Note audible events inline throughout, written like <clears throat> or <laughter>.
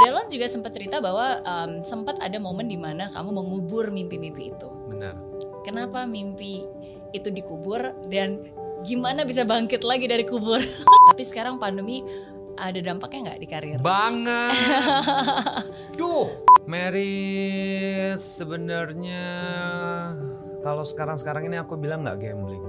Delon juga sempat cerita bahwa um, sempat ada momen di mana kamu mengubur mimpi-mimpi itu. Benar. Kenapa mimpi itu dikubur dan gimana bisa bangkit lagi dari kubur? <laughs> Tapi sekarang pandemi ada dampaknya nggak di karir? Banget. <laughs> Duh, merit sebenarnya kalau sekarang-sekarang ini aku bilang nggak gambling.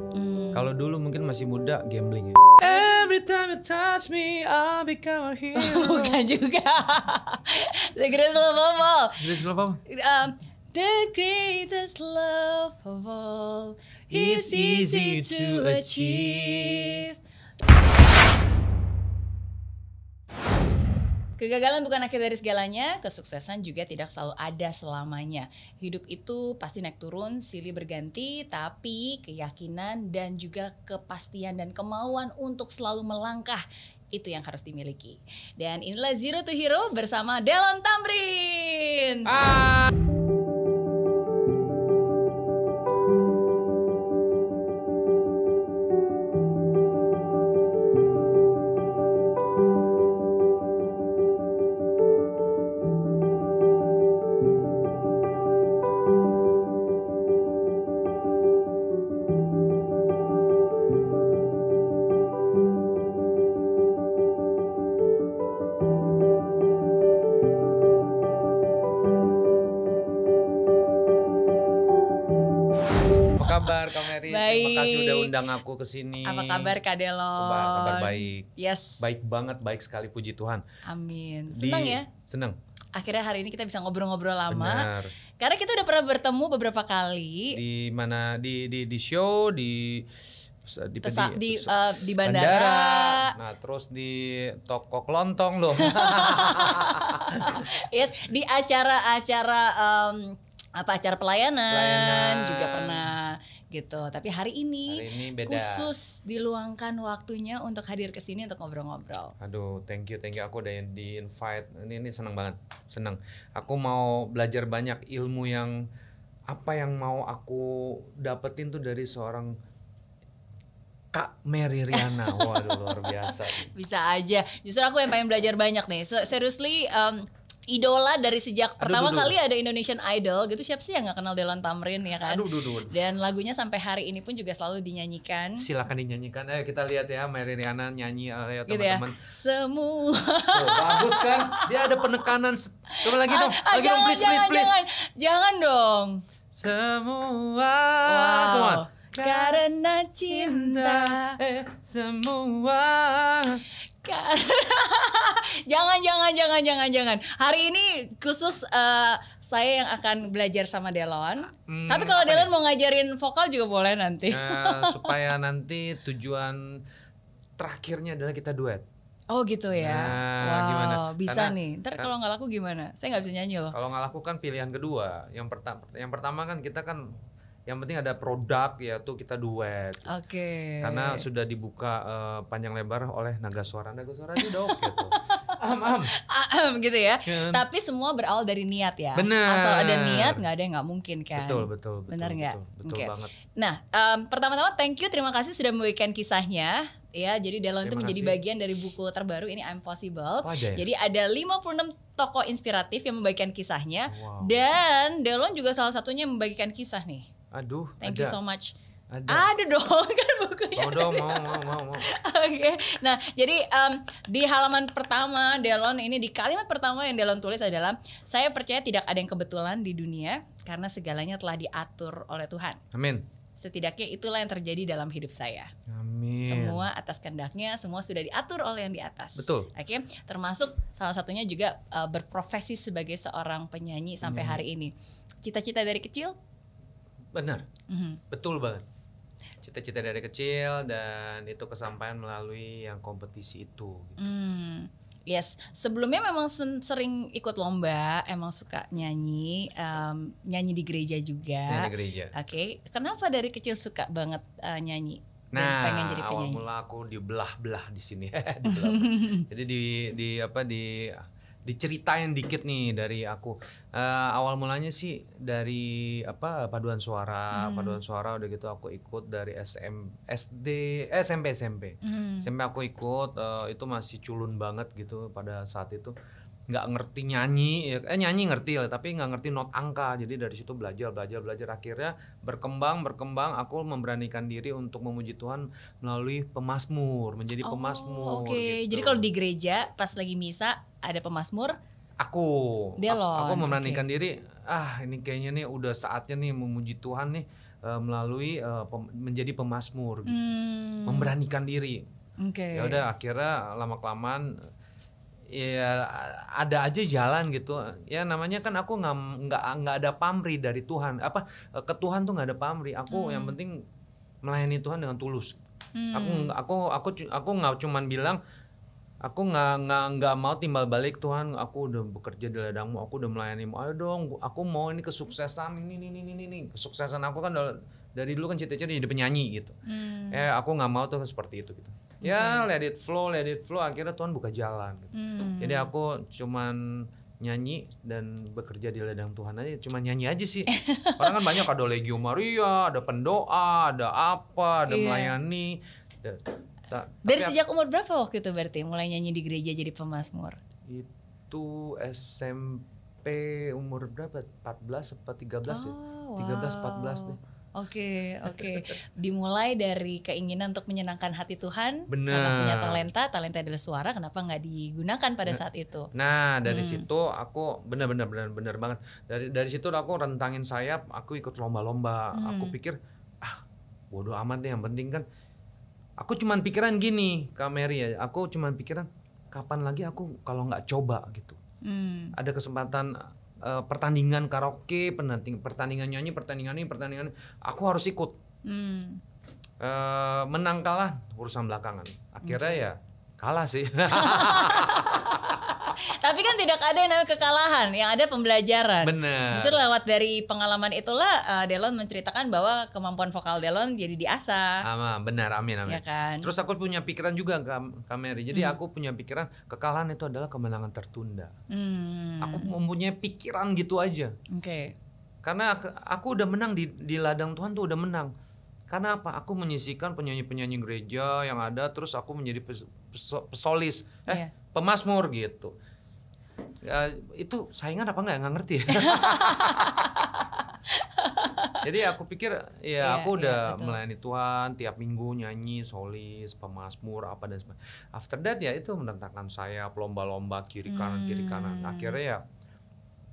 Hmm, Kalau dulu mungkin masih muda gambling ya. Every time you touch me, I become a hero. <laughs> bukan juga. <laughs> The greatest love of all. Jadi sebelum apa? Um, the greatest love of all is easy to achieve. Kegagalan bukan akhir dari segalanya, kesuksesan juga tidak selalu ada selamanya. Hidup itu pasti naik turun, silih berganti, tapi keyakinan dan juga kepastian dan kemauan untuk selalu melangkah itu yang harus dimiliki. Dan inilah Zero to Hero bersama Delon Tamrin. Ah. Kasih Baik. udah undang aku ke sini. Apa kabar Kak Delon? Kabar, kabar baik. Yes. Baik banget, baik sekali puji Tuhan. Amin. Di- Senang ya. Senang. Akhirnya hari ini kita bisa ngobrol-ngobrol lama. Benar. Karena kita udah pernah bertemu beberapa kali Di mana di di di show di di, Pesa- di pes- eh, di bandara. Nah, terus di toko kelontong loh. <laughs> Yes, di acara-acara em, apa acara pelayanan, Pelayanan. juga pernah gitu. Tapi hari ini, Hari ini beda. khusus diluangkan waktunya untuk hadir ke sini untuk ngobrol-ngobrol. Aduh, thank you, thank you. Aku udah di invite. Ini ini senang banget, senang. Aku mau belajar banyak ilmu yang apa yang mau aku dapetin tuh dari seorang Kak Mary Riana. <laughs> Waduh, luar biasa. Bisa aja. Justru aku yang pengen belajar banyak nih. Se- Seriously, em, idola dari sejak Aduh, pertama duh, kali ada Indonesian Idol gitu siapa sih yang nggak kenal Delon Tamrin ya kan? Aduh, duh, duh. Dan lagunya sampai hari ini pun juga selalu dinyanyikan. Silakan dinyanyikan. Ayo kita lihat ya Mary Riana nyanyi ayo Gitu ya. teman-teman. Semua. Tuh, bagus kan? Dia ada penekanan. Coba lagi dong. Ah, Lagi dong, jangan, please, jangan, please, please. jangan, jangan dong. Semua. Wow. Come on. Karena cinta. eh, semua. <laughs> Jangan, jangan, jangan, jangan, jangan. Hari ini khusus eh, saya yang akan belajar sama Delon. Hmm, Tapi kalau Delon mau ngajarin vokal juga boleh nanti. Eh, <laughs> supaya nanti tujuan terakhirnya adalah kita duet. Oh gitu ya. Nah, wow, gimana? bisa Karena- nih. Ntar kan- kalau nggak laku gimana? Saya nggak bisa nyanyi loh. Kalau nggak laku kan pilihan kedua. Yang pertama, yang pertama kan kita kan yang penting ada produk yaitu kita duet. Oke. Karena sudah dibuka eh, panjang lebar oleh Naga Suara. Naga Suara aja tuh. <laughs> Am am. Gitu ya. Kan? Tapi semua berawal dari niat ya. Bener. Asal ada niat nggak ada yang nggak mungkin kan. Betul betul betul. Benar nggak? Betul, betul Oke. banget. Nah, em, pertama-tama thank you, terima kasih sudah membagikan kisahnya. Ya, jadi Delon itu menjadi kasih. bagian dari buku terbaru ini I'm Possible. Oh, ada ya? Jadi ada 56 tokoh inspiratif yang membagikan kisahnya Wow. dan Delon juga salah satunya membagikan kisah nih. Aduh. Thank ada, you so much. Ada. Ada dong <laughs> kan bukunya. Mau dong mau mau mau mau. Oke, nah jadi em, di halaman pertama Delon ini di kalimat pertama yang Delon tulis adalah saya percaya tidak ada yang kebetulan di dunia karena segalanya telah diatur oleh Tuhan. Amin. Setidaknya itulah yang terjadi dalam hidup saya. Amin. Semua atas kehendaknya, semua sudah diatur oleh yang di atas. Betul. Oke, termasuk salah satunya juga eh, berprofesi sebagai seorang penyanyi sampai hari ini. Cita-cita dari kecil? Benar. Mhm. Betul banget. Cita-cita dari kecil dan itu kesampaian melalui yang kompetisi itu. Hmm, yes. Sebelumnya memang sering ikut lomba, emang suka nyanyi, em, nyanyi di gereja juga. Dari gereja. Oke, kenapa dari kecil suka banget eh, nyanyi? Nah, pengen jadi awal penyanyi. mula aku dibelah-belah di sini. <laughs> Dibelah. <laughs> Jadi di di apa di diceritain dikit nih dari aku. Eh, awal mulanya sih dari apa paduan suara, Hmm. paduan suara udah gitu aku ikut dari SM SD eh, SMP SMP. Hmm. SMP aku ikut eh, itu masih culun banget gitu pada saat itu. Nggak ngerti nyanyi ya eh nyanyi ngerti lah tapi nggak ngerti not angka jadi dari situ belajar belajar belajar akhirnya berkembang berkembang aku memberanikan diri untuk memuji Tuhan melalui pemasmur menjadi Oh, pemasmur Oke, gitu. jadi kalau di gereja pas lagi misa ada pemasmur. aku Delon, aku memberanikan diri ah ini kayaknya nih udah saatnya nih memuji Tuhan nih eh, melalui eh, pem- menjadi pemasmur gitu. Hmm, memberanikan diri Oke. ya udah akhirnya lama kelamaan ya ada aja jalan gitu. Ya namanya kan aku nggak nggak nggak ada pamrih dari Tuhan. Apa ke Tuhan tuh nggak ada pamrih. Aku yang penting melayani Tuhan dengan tulus. Hmm. aku aku aku aku nggak cuman bilang aku nggak nggak nggak mau timbal balik Tuhan aku udah bekerja di ladangmu aku udah melayanimu. Ayo dong aku mau ini kesuksesan ini ini ini ini, ini. kesuksesan aku kan dari- dari dulu kan cita-cita jadi penyanyi gitu. Hmm. eh aku nggak mau tuh seperti itu gitu ya let it flow let it flow akhirnya Tuhan buka jalan gitu. Hmm. jadi aku cuman nyanyi dan bekerja di ladang Tuhan aja cuman nyanyi aja sih <laughs> orang kan banyak ada Legio Maria ada pendoa ada apa ada Iya. melayani Da- ta- Dari sejak umur berapa waktu itu berarti mulai nyanyi di gereja jadi pemasmur? itu SMP umur berapa 14 apa 13 ya Oh, 13 wow. 14 deh Oke, oke. Dimulai dari keinginan untuk menyenangkan hati Tuhan Bener. karena punya talenta, talenta adalah suara, kenapa nggak digunakan pada saat itu? Nah dari Hmm. situ aku benar-benar benar benar banget dari dari situ aku rentangin sayap aku ikut lomba-lomba Hmm. aku pikir ah bodoh amat deh yang penting kan aku cuman pikiran gini Kak Mary ya aku cuman pikiran kapan lagi aku kalau nggak coba gitu Hmm. ada kesempatan eh, pertandingan karaoke penanting pertandingan nyanyi pertandingan ini pertandingan ini aku harus ikut. Hmm. Eh, menang kalah urusan belakangan. Akhirnya ya kalah sih <laughs> Tapi kan tidak ada yang namanya kekalahan, yang ada pembelajaran. bener Justru lewat dari pengalaman itulah uh, Delon menceritakan bahwa kemampuan vokal Delon jadi diasah, Ama, benar amin amin ya kan? Terus aku punya pikiran juga Kak Kak Mary. Jadi aku punya pikiran kekalahan itu adalah kemenangan tertunda. Hmm. Aku mempunyai pikiran gitu aja. Oke. Karena aku, aku udah menang di di ladang Tuhan tuh udah menang. Karena apa? Aku menyisikan penyanyi-penyanyi gereja yang ada terus aku menjadi pes- peso- pesolis eh Iya. pemasmur gitu. Ya, itu saingan apa enggak nggak ngerti. <laughs> Jadi aku pikir ya Iya, aku iya, udah betul. melayani Tuhan tiap minggu nyanyi solis, pemasmur apa dan sebagainya. After that ya itu menentangkan saya lomba-lomba kiri kanan kiri kanan. Hmm. Akhirnya ya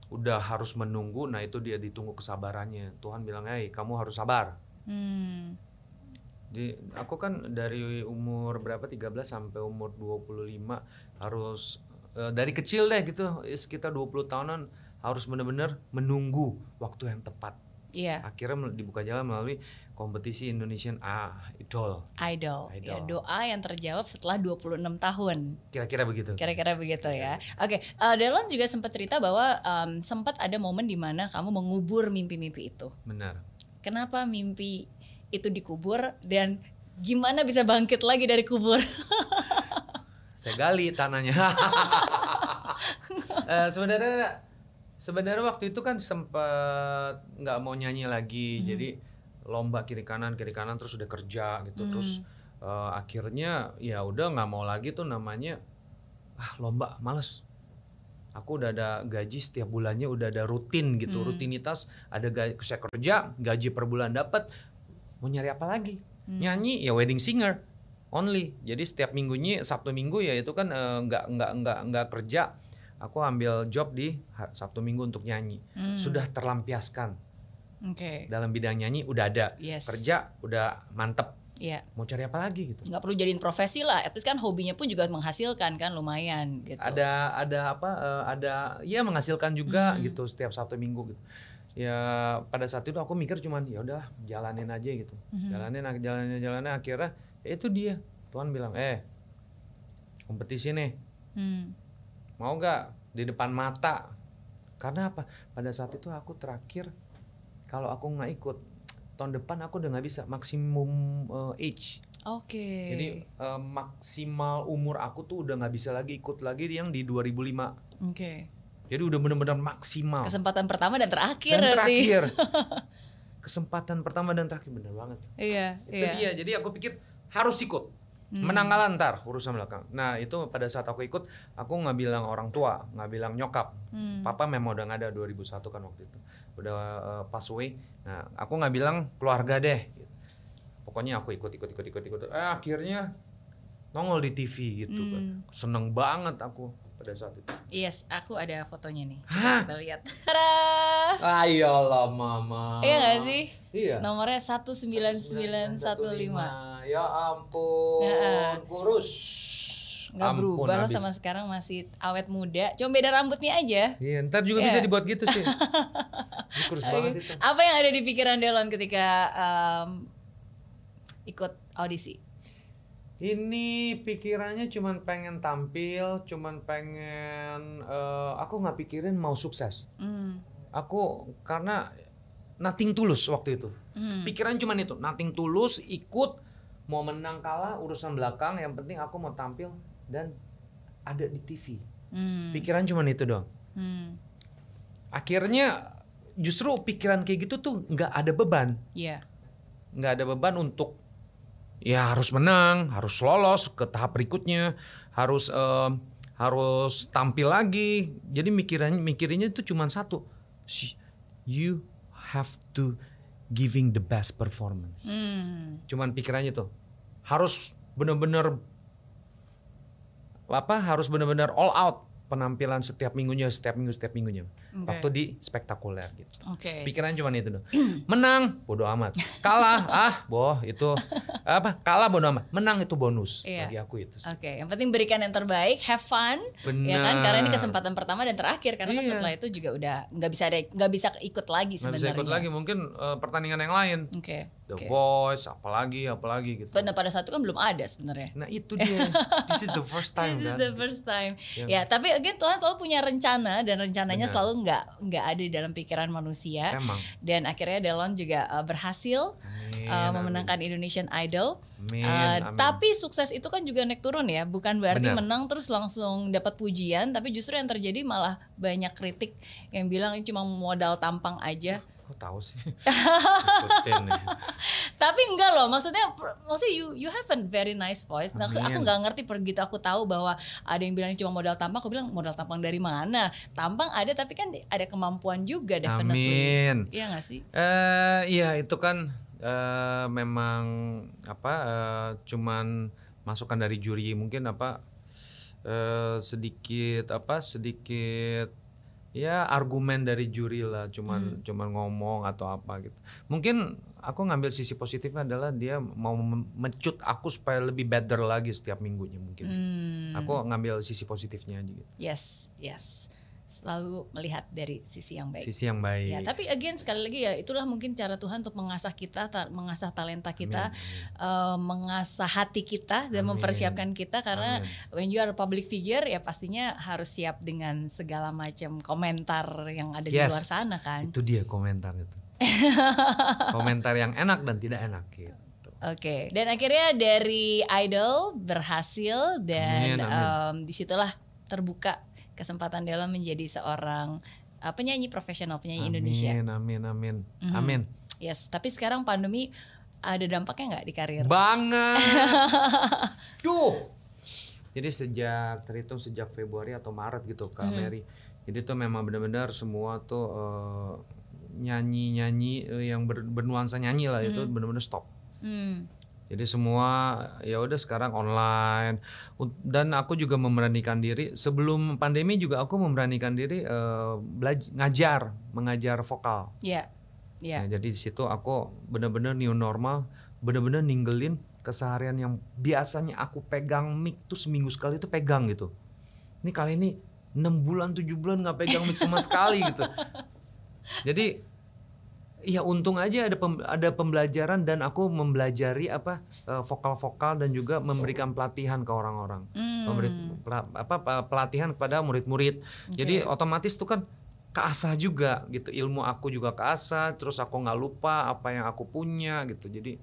udah harus menunggu. Nah itu dia ditunggu kesabarannya. Tuhan bilang, "Hei, kamu harus sabar." Hmm. Di aku kan dari umur berapa 13 sampai umur 25 harus dari kecil deh gitu eh, sekitar 20 tahunan harus benar-benar menunggu waktu yang tepat. Iya, Akhirnya dibuka jalan melalui kompetisi Indonesian ah, Idol. idol. Idol. Ya, doa yang terjawab setelah 26 tahun. Kira-kira begitu. Kira-kira begitu ya. Oke, uh, Delon juga sempat cerita bahwa um, sempat ada momen di mana kamu mengubur mimpi-mimpi itu. Benar. Kenapa mimpi itu dikubur dan gimana bisa bangkit lagi dari kubur? <laughs> Saya gali tanahnya. <laughs> Eh, sebenarnya sebenarnya waktu itu kan sempat nggak mau nyanyi lagi. Jadi lomba kiri kanan kiri kanan terus udah kerja gitu. Terus eh, akhirnya ya udah nggak mau lagi tuh namanya ah lomba males. Aku udah ada gaji setiap bulannya udah ada rutin gitu, rutinitas ada gaji saya kerja, gaji per bulan dapat. Mau nyari apa lagi? Nyanyi ya wedding singer only. Jadi setiap minggunya Sabtu Minggu ya itu kan eh, nggak nggak nggak nggak kerja. Aku ambil job di Sabtu Minggu untuk nyanyi. Sudah terlampiaskan Oke. dalam bidang nyanyi udah ada. Yes. Kerja udah mantep. Iya. Mau cari apa lagi gitu? nggak perlu jadiin profesi lah. At least kan hobinya pun juga menghasilkan kan lumayan gitu. Ada ada apa? eh, ada ya menghasilkan juga gitu setiap Sabtu Minggu gitu. Ya pada saat itu aku mikir cuman ya udah jalanin aja gitu. Jalanin jalanin jalanin akhirnya ya itu dia. Tuhan bilang, "Eh, kompetisi nih. Hmm. mau nggak di depan mata karena apa pada saat itu aku terakhir kalau aku nggak ikut tahun depan aku udah nggak bisa maksimum eh, age Oke. jadi eh, maksimal umur aku tuh udah nggak bisa lagi ikut lagi yang di 2005 Oke. jadi udah benar-benar maksimal Kesempatan pertama dan terakhir dan terakhir <laughs> kesempatan pertama dan terakhir bener banget Iya, itu iya. dia jadi aku pikir harus ikut Menang kalah ntar urusan belakang. Nah itu pada saat aku ikut, aku nggak bilang orang tua, nggak bilang nyokap. Hmm. Papa memang udah nggak ada 2001 kan waktu itu, udah uh, pass away. Nah aku nggak bilang keluarga deh. Pokoknya aku ikut ikut ikut ikut ikut. Eh akhirnya nongol di TV gitu kan. Hmm. Seneng banget aku pada saat itu. Yes, aku ada fotonya nih. Hah? Coba kita lihat. <laughs> Tada! Ayolah mama. Iya gak sih? Iya. Nomornya 19915. Ya ampun, Ya. kurus. Nggak Ampun, berubah habis. sama sekarang masih awet muda. Cuma beda rambutnya aja. Iya, ntar juga Iya. bisa dibuat gitu sih. <laughs> Kurus banget itu. Apa yang ada di pikiran Delon ketika em, ikut audisi? Ini pikirannya cuman pengen tampil, cuman pengen eh, aku nggak pikirin mau sukses. Hmm. Aku karena nothing tulus waktu itu. Hmm. Pikiran cuman itu, nothing tulus, ikut mau menang kalah urusan belakang, yang penting aku mau tampil dan ada di TV. Hmm. Pikiran cuman itu doang. Hmm. Akhirnya justru pikiran kayak gitu tuh nggak ada beban. Iya. nggak ada beban untuk ya harus menang, harus lolos ke tahap berikutnya, harus em, harus tampil lagi. Jadi mikirannya mikirinnya itu cuma satu, you have to giving the best performance. Hmm. Cuman pikirannya tuh harus benar-benar apa harus benar-benar all out penampilan setiap minggunya, setiap minggu, setiap minggunya. Oke. Waktu di spektakuler gitu. Oke. Pikiran cuma itu doang. Menang, bodo amat. Kalah, <laughs> ah, boh itu apa? Kalah bodo amat. Menang itu bonus Iya. bagi aku itu. Oke, yang penting berikan yang terbaik, have fun, Benar. ya kan? Karena ini kesempatan pertama dan terakhir, karena kan Iya. setelah itu juga udah nggak bisa ada, nggak bisa ikut lagi sebenarnya. bisa ikut lagi mungkin eh, pertandingan yang lain. Oke. The oke. Voice, apalagi, apalagi gitu. Pada pada saat itu kan belum ada sebenarnya. Nah itu dia. <laughs> This is the first time This is the first time. Ya. Ya, tapi again Tuhan selalu punya rencana dan rencananya Benar. selalu nggak nggak ada di dalam pikiran manusia. Emang. Dan akhirnya Delon juga uh, berhasil Amin, uh, amin. memenangkan Indonesian Idol. Amin, Uh, amin. Tapi sukses itu kan juga naik turun ya, bukan berarti Benar. menang terus langsung dapat pujian, tapi justru yang terjadi malah banyak kritik yang bilang ini cuma modal tampang aja. Kok tahu sih? <laughs> Nih. Tapi enggak loh, maksudnya maksudnya you you have a very nice voice. Nah, aku nggak ngerti begitu aku tahu bahwa ada yang bilang cuma modal tampang, aku bilang modal tampang dari mana? Tampang ada tapi kan ada kemampuan juga definitely. Amin. Iya nggak sih? Eh iya itu kan eh, memang apa eh, cuman masukan dari juri mungkin apa eh, sedikit apa sedikit ya argumen dari juri lah cuman cuman ngomong atau apa gitu. Mungkin aku ngambil sisi positifnya adalah dia mau mencut aku supaya lebih better lagi setiap minggunya mungkin. Hmm, Aku ngambil sisi positifnya aja gitu. yes, yes. Selalu melihat dari sisi yang baik. Sisi yang baik. Ya, tapi again sekali lagi ya itulah mungkin cara Tuhan untuk mengasah kita, ta- mengasah talenta kita, eh, mengasah hati kita dan Amin. mempersiapkan kita karena Amin. when you are a public figure ya pastinya harus siap dengan segala macam komentar yang ada di Yes. luar sana kan. Itu dia komentar itu. <laughs> komentar yang enak dan tidak enak gitu. Oke, dan akhirnya dari idol berhasil dan Amin, amin. em, di situlah terbuka kesempatan Della menjadi seorang eh, penyanyi profesional penyanyi Indonesia. Amin, amin, amin, Mhm. amin. Yes, tapi sekarang pandemi ada dampaknya nggak di karir? Banget. <laughs> Duh. Jadi sejak terhitung sejak Februari atau Maret gitu Kak Mhm. Mary. Jadi tuh memang benar-benar semua tuh eh, nyanyi-nyanyi eh, yang ber- bernuansa nyanyi lah itu Mhm. benar-benar stop. Hmm, Jadi semua ya udah sekarang online dan aku juga memberanikan diri sebelum pandemi juga aku memberanikan diri belaj- ngajar, mengajar vokal. ya, ya. Nah, jadi di situ aku bener-bener new normal, bener-bener ninggalin keseharian yang biasanya aku pegang mic tuh seminggu sekali tuh pegang gitu. Ini kali ini 6 bulan 7 bulan nggak pegang mic sama sekali gitu. <laughs> Jadi ya untung aja ada pem- ada pembelajaran dan aku mempelajari apa eh, vokal-vokal dan juga memberikan pelatihan ke orang-orang. Hmm, Memberi apa pe- pelatihan kepada murid-murid. Jadi otomatis tuh kan keasah juga gitu ilmu aku juga keasah terus aku nggak lupa apa yang aku punya gitu jadi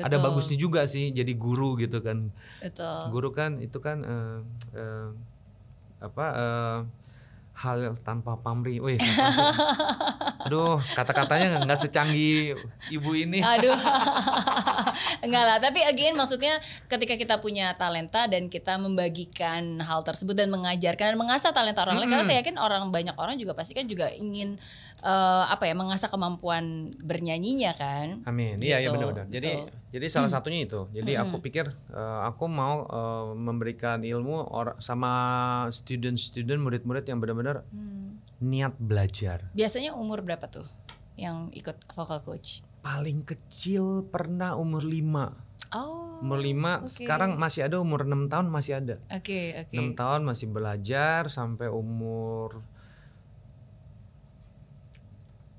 ada betul, bagusnya juga sih jadi guru gitu kan Betul. guru kan itu kan eh, eh, apa eh, hal tanpa pamrih. Wih, <laughs> aduh, kata-katanya nggak secanggih ibu ini. Aduh. <laughs> Enggak lah, tapi again maksudnya ketika kita punya talenta dan kita membagikan hal tersebut dan mengajarkan dan mengasah talenta orang lain karena saya yakin orang banyak orang juga pasti kan juga ingin eh, apa ya mengasah kemampuan bernyanyinya kan. Amin. Iya, iya Gitu, benar-benar. Jadi betul. jadi salah satunya itu. Jadi aku pikir eh, aku mau eh, memberikan ilmu or- sama student-student murid-murid yang benar-benar Hmm. niat belajar. Biasanya umur berapa tuh yang ikut vocal coach? Paling kecil pernah umur 5. Oh. Umur 5 oke. sekarang masih ada umur 6 tahun masih ada. Oke, oke. 6 tahun masih belajar sampai umur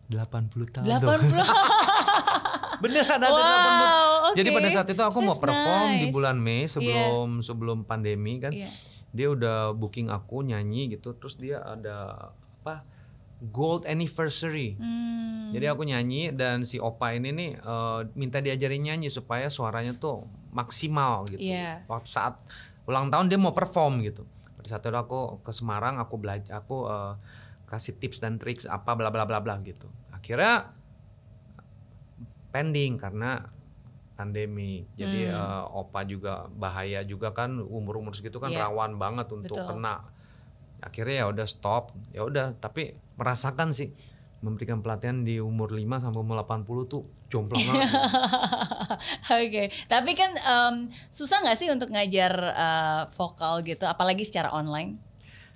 80 tahun. 80. <laughs> Beneran ada Wow, 80. Jadi oke. pada saat itu aku mau That's perform di nice. bulan Mei sebelum sebelum pandemi kan. Iya. Dia udah booking aku nyanyi gitu. Terus dia ada apa? Gold anniversary. Hmm. Jadi aku nyanyi dan si Opa ini nih eh, minta diajarin nyanyi supaya suaranya tuh maksimal gitu. Iya. Waktu saat ulang tahun dia mau perform gitu. Pada saat itu aku ke Semarang aku belajar aku eh, kasih tips dan triks apa bla bla bla bla gitu. Akhirnya pending karena pandemi. Jadi Hmm. eh, Opa juga bahaya juga kan umur-umur segitu kan Iya. rawan banget untuk Betul. kena. Akhirnya ya udah stop. Ya udah tapi merasakan sih memberikan pelatihan di umur 5 sampai umur 80 tuh jomplang banget. <laughs> Oke, tapi kan em, susah nggak sih untuk ngajar eh, vokal gitu, apalagi secara online?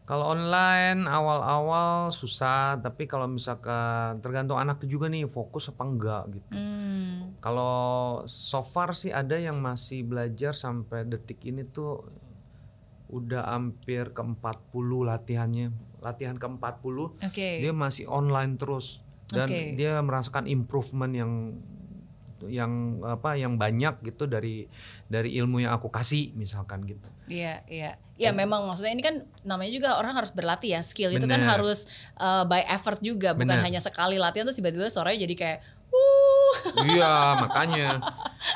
Kalau online awal-awal susah, tapi kalau misalkan tergantung anak juga nih fokus apa enggak gitu. Hmm, Kalau so far sih ada yang masih belajar sampai detik ini tuh udah hampir ke 40 latihannya. Latihan ke 40 Oke. dia masih online terus dan Oke. dia merasakan improvement yang yang apa yang banyak gitu dari dari ilmu yang aku kasih misalkan gitu. Iya, iya. Ya memang maksudnya ini kan namanya juga orang harus berlatih ya. Skill itu kan Bener. harus eh, by effort juga, bukan Bener. hanya sekali latihan terus tiba-tiba suaranya jadi kayak uh. Iya makanya.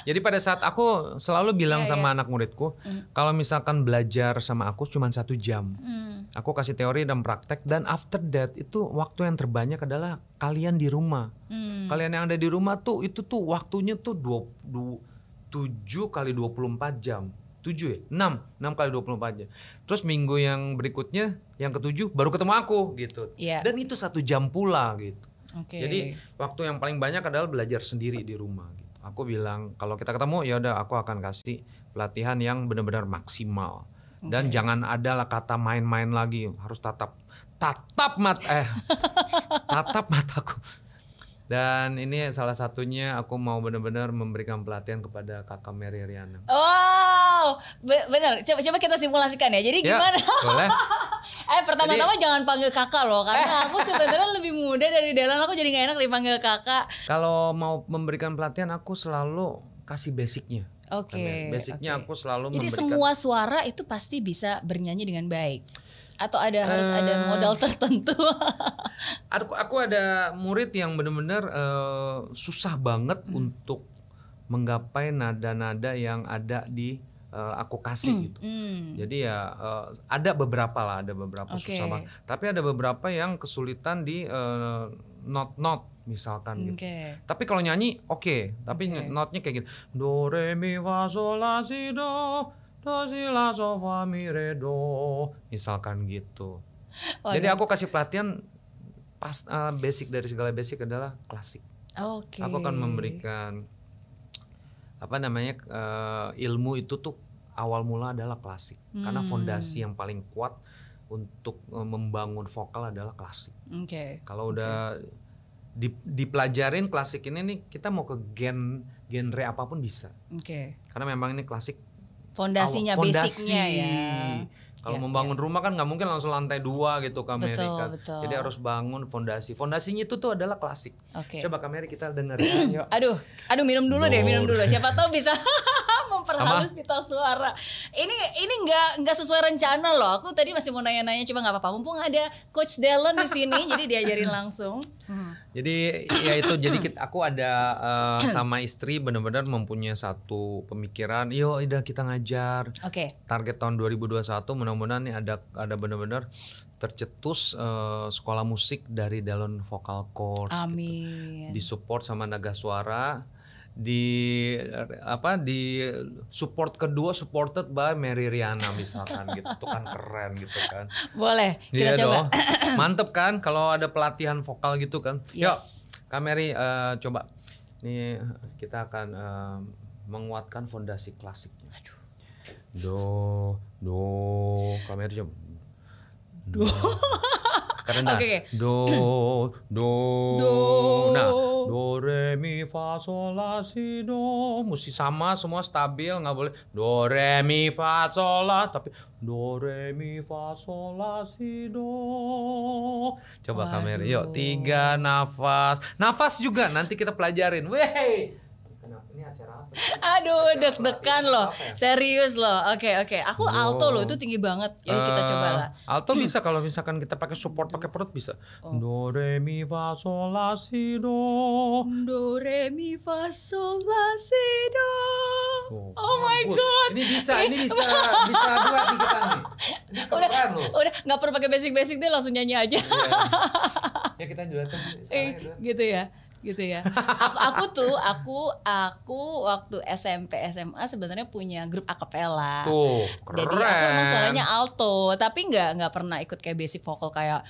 Jadi pada saat aku selalu bilang Iya, sama anak muridku, kalau misalkan belajar sama aku cuma satu jam, Hmm, aku kasih teori dan praktek dan after that itu waktu yang terbanyak adalah kalian di rumah. hmm. Kalian yang ada di rumah tuh itu tuh waktunya tuh dua, du- 7 kali 24 jam. 7 ya? 6, 6 kali 24 jam. Terus minggu yang berikutnya yang ketujuh baru ketemu aku gitu. Iya. Dan itu satu jam pula gitu. Oke. Jadi waktu yang paling banyak adalah belajar sendiri di rumah gitu. Aku bilang kalau kita ketemu ya udah aku akan kasih pelatihan yang benar-benar maksimal. Dan jangan ada lah kata main-main lagi, harus tatap tatap mat eh <laughs> tatap mataku. Dan ini salah satunya aku mau benar-benar memberikan pelatihan kepada Kakak Mary Riana. Wow, be- bener. Coba coba kita simulasikan ya. Jadi Ya, gimana? boleh. <laughs> eh pertama-tama jangan panggil kakak loh, karena aku sebenarnya lebih muda dari Delan. Aku jadi gak enak dipanggil kakak. Kalau mau memberikan pelatihan aku selalu kasih basicnya. Oke. Basicnya oke. aku selalu Jadi memberikan semua suara itu pasti bisa bernyanyi dengan baik. Atau ada harus Eh. ada modal tertentu. <laughs> Aku, aku ada murid yang benar-benar eh, susah banget untuk menggapai nada-nada yang ada di eh, aku kasih gitu. Hmm. Jadi ya eh, ada beberapa lah, ada beberapa Oke. susah banget. Tapi ada beberapa yang kesulitan di eh, not-not misalkan gitu. Oke. Tapi kalau nyanyi oke, tapi Oke. notnya kayak gitu. Do re mi fa sol la si do, do si la so fa mi re do, misalkan gitu. Waduh. Jadi aku kasih pelatihan pas eh, basic dari segala basic adalah klasik. Oke. Aku akan memberikan apa namanya eh, ilmu itu tuh awal mula adalah klasik. Karena Hmm. fondasi yang paling kuat untuk eh, membangun vokal adalah klasik. Oke. Kalau udah di- dipelajarin klasik ini nih kita mau ke gen genre apa pun bisa. Oke. Karena memang ini klasik Fondasinya, awal- basicnya ya. Kalau Ya, membangun rumah kan nggak mungkin langsung lantai dua gitu ke Betul, Amerika. betul. Jadi harus bangun fondasi. Fondasinya itu tuh adalah klasik. Oke. Coba Kak Mary kita dengar ya. <clears throat> Yuk. Aduh, aduh minum dulu deh, minum Lord. dulu. Siapa tahu bisa <laughs> memperhalus pita suara. Ini ini nggak nggak sesuai rencana loh. Aku tadi masih mau nanya-nanya, coba nggak apa-apa. Mumpung ada Coach Dallon di sini, jadi diajarin langsung. Jadi ya itu jadi kita, aku ada eh, sama istri benar-benar mempunyai satu pemikiran. Yuk, udah kita ngajar. Oke. Target tahun 2021 mudah-mudahan nih ada ada benar-benar tercetus eh, sekolah musik dari Dalon Vocal Course gitu. Amin. disupport sama Naga Suara di apa di support kedua supported by Mary Riana misalkan <laughs> gitu. Itu kan keren gitu kan. Boleh kita iya coba. dong. <clears throat> Mantep kan kalau ada pelatihan vokal gitu kan. Yuk Yes. Kak Mary eh, coba. Nih kita akan eh, menguatkan fondasi klasiknya. Do do. Kak Mary coba. Do karena Oke, oke. do do Do. nah do re mi fa sol la si do. Mesti sama semua stabil nggak boleh. Do re mi fa sol la. Tapi do re mi fa sol la si do. Coba kamera yuk tiga nafas. Nafas juga nanti kita pelajarin. Weh kenapa ini acara apa sih? Aduh, deg-degan loh. ya? Serius loh. Oke, oke. Aku Do. alto loh, itu tinggi banget. Yuk kita Eh, coba lah. Alto bisa kalau misalkan kita pakai support pakai perut bisa. Oh. Do re mi fa sol la si do. Do re mi fa sol la si do. Tuh, Oh my god. Ini bisa, ini bisa, bisa dua kita nih. Ini Udah, udah nggak perlu pakai basic-basic deh langsung nyanyi aja. Iya. <laughs> Ya kita tuh. Eh, gitu ya gitu ya. Aku, aku tuh aku aku waktu SMP SMA sebenarnya punya grup akapela Tuh, keren. jadi aku emang suaranya alto tapi nggak nggak pernah ikut kayak basic vocal kayak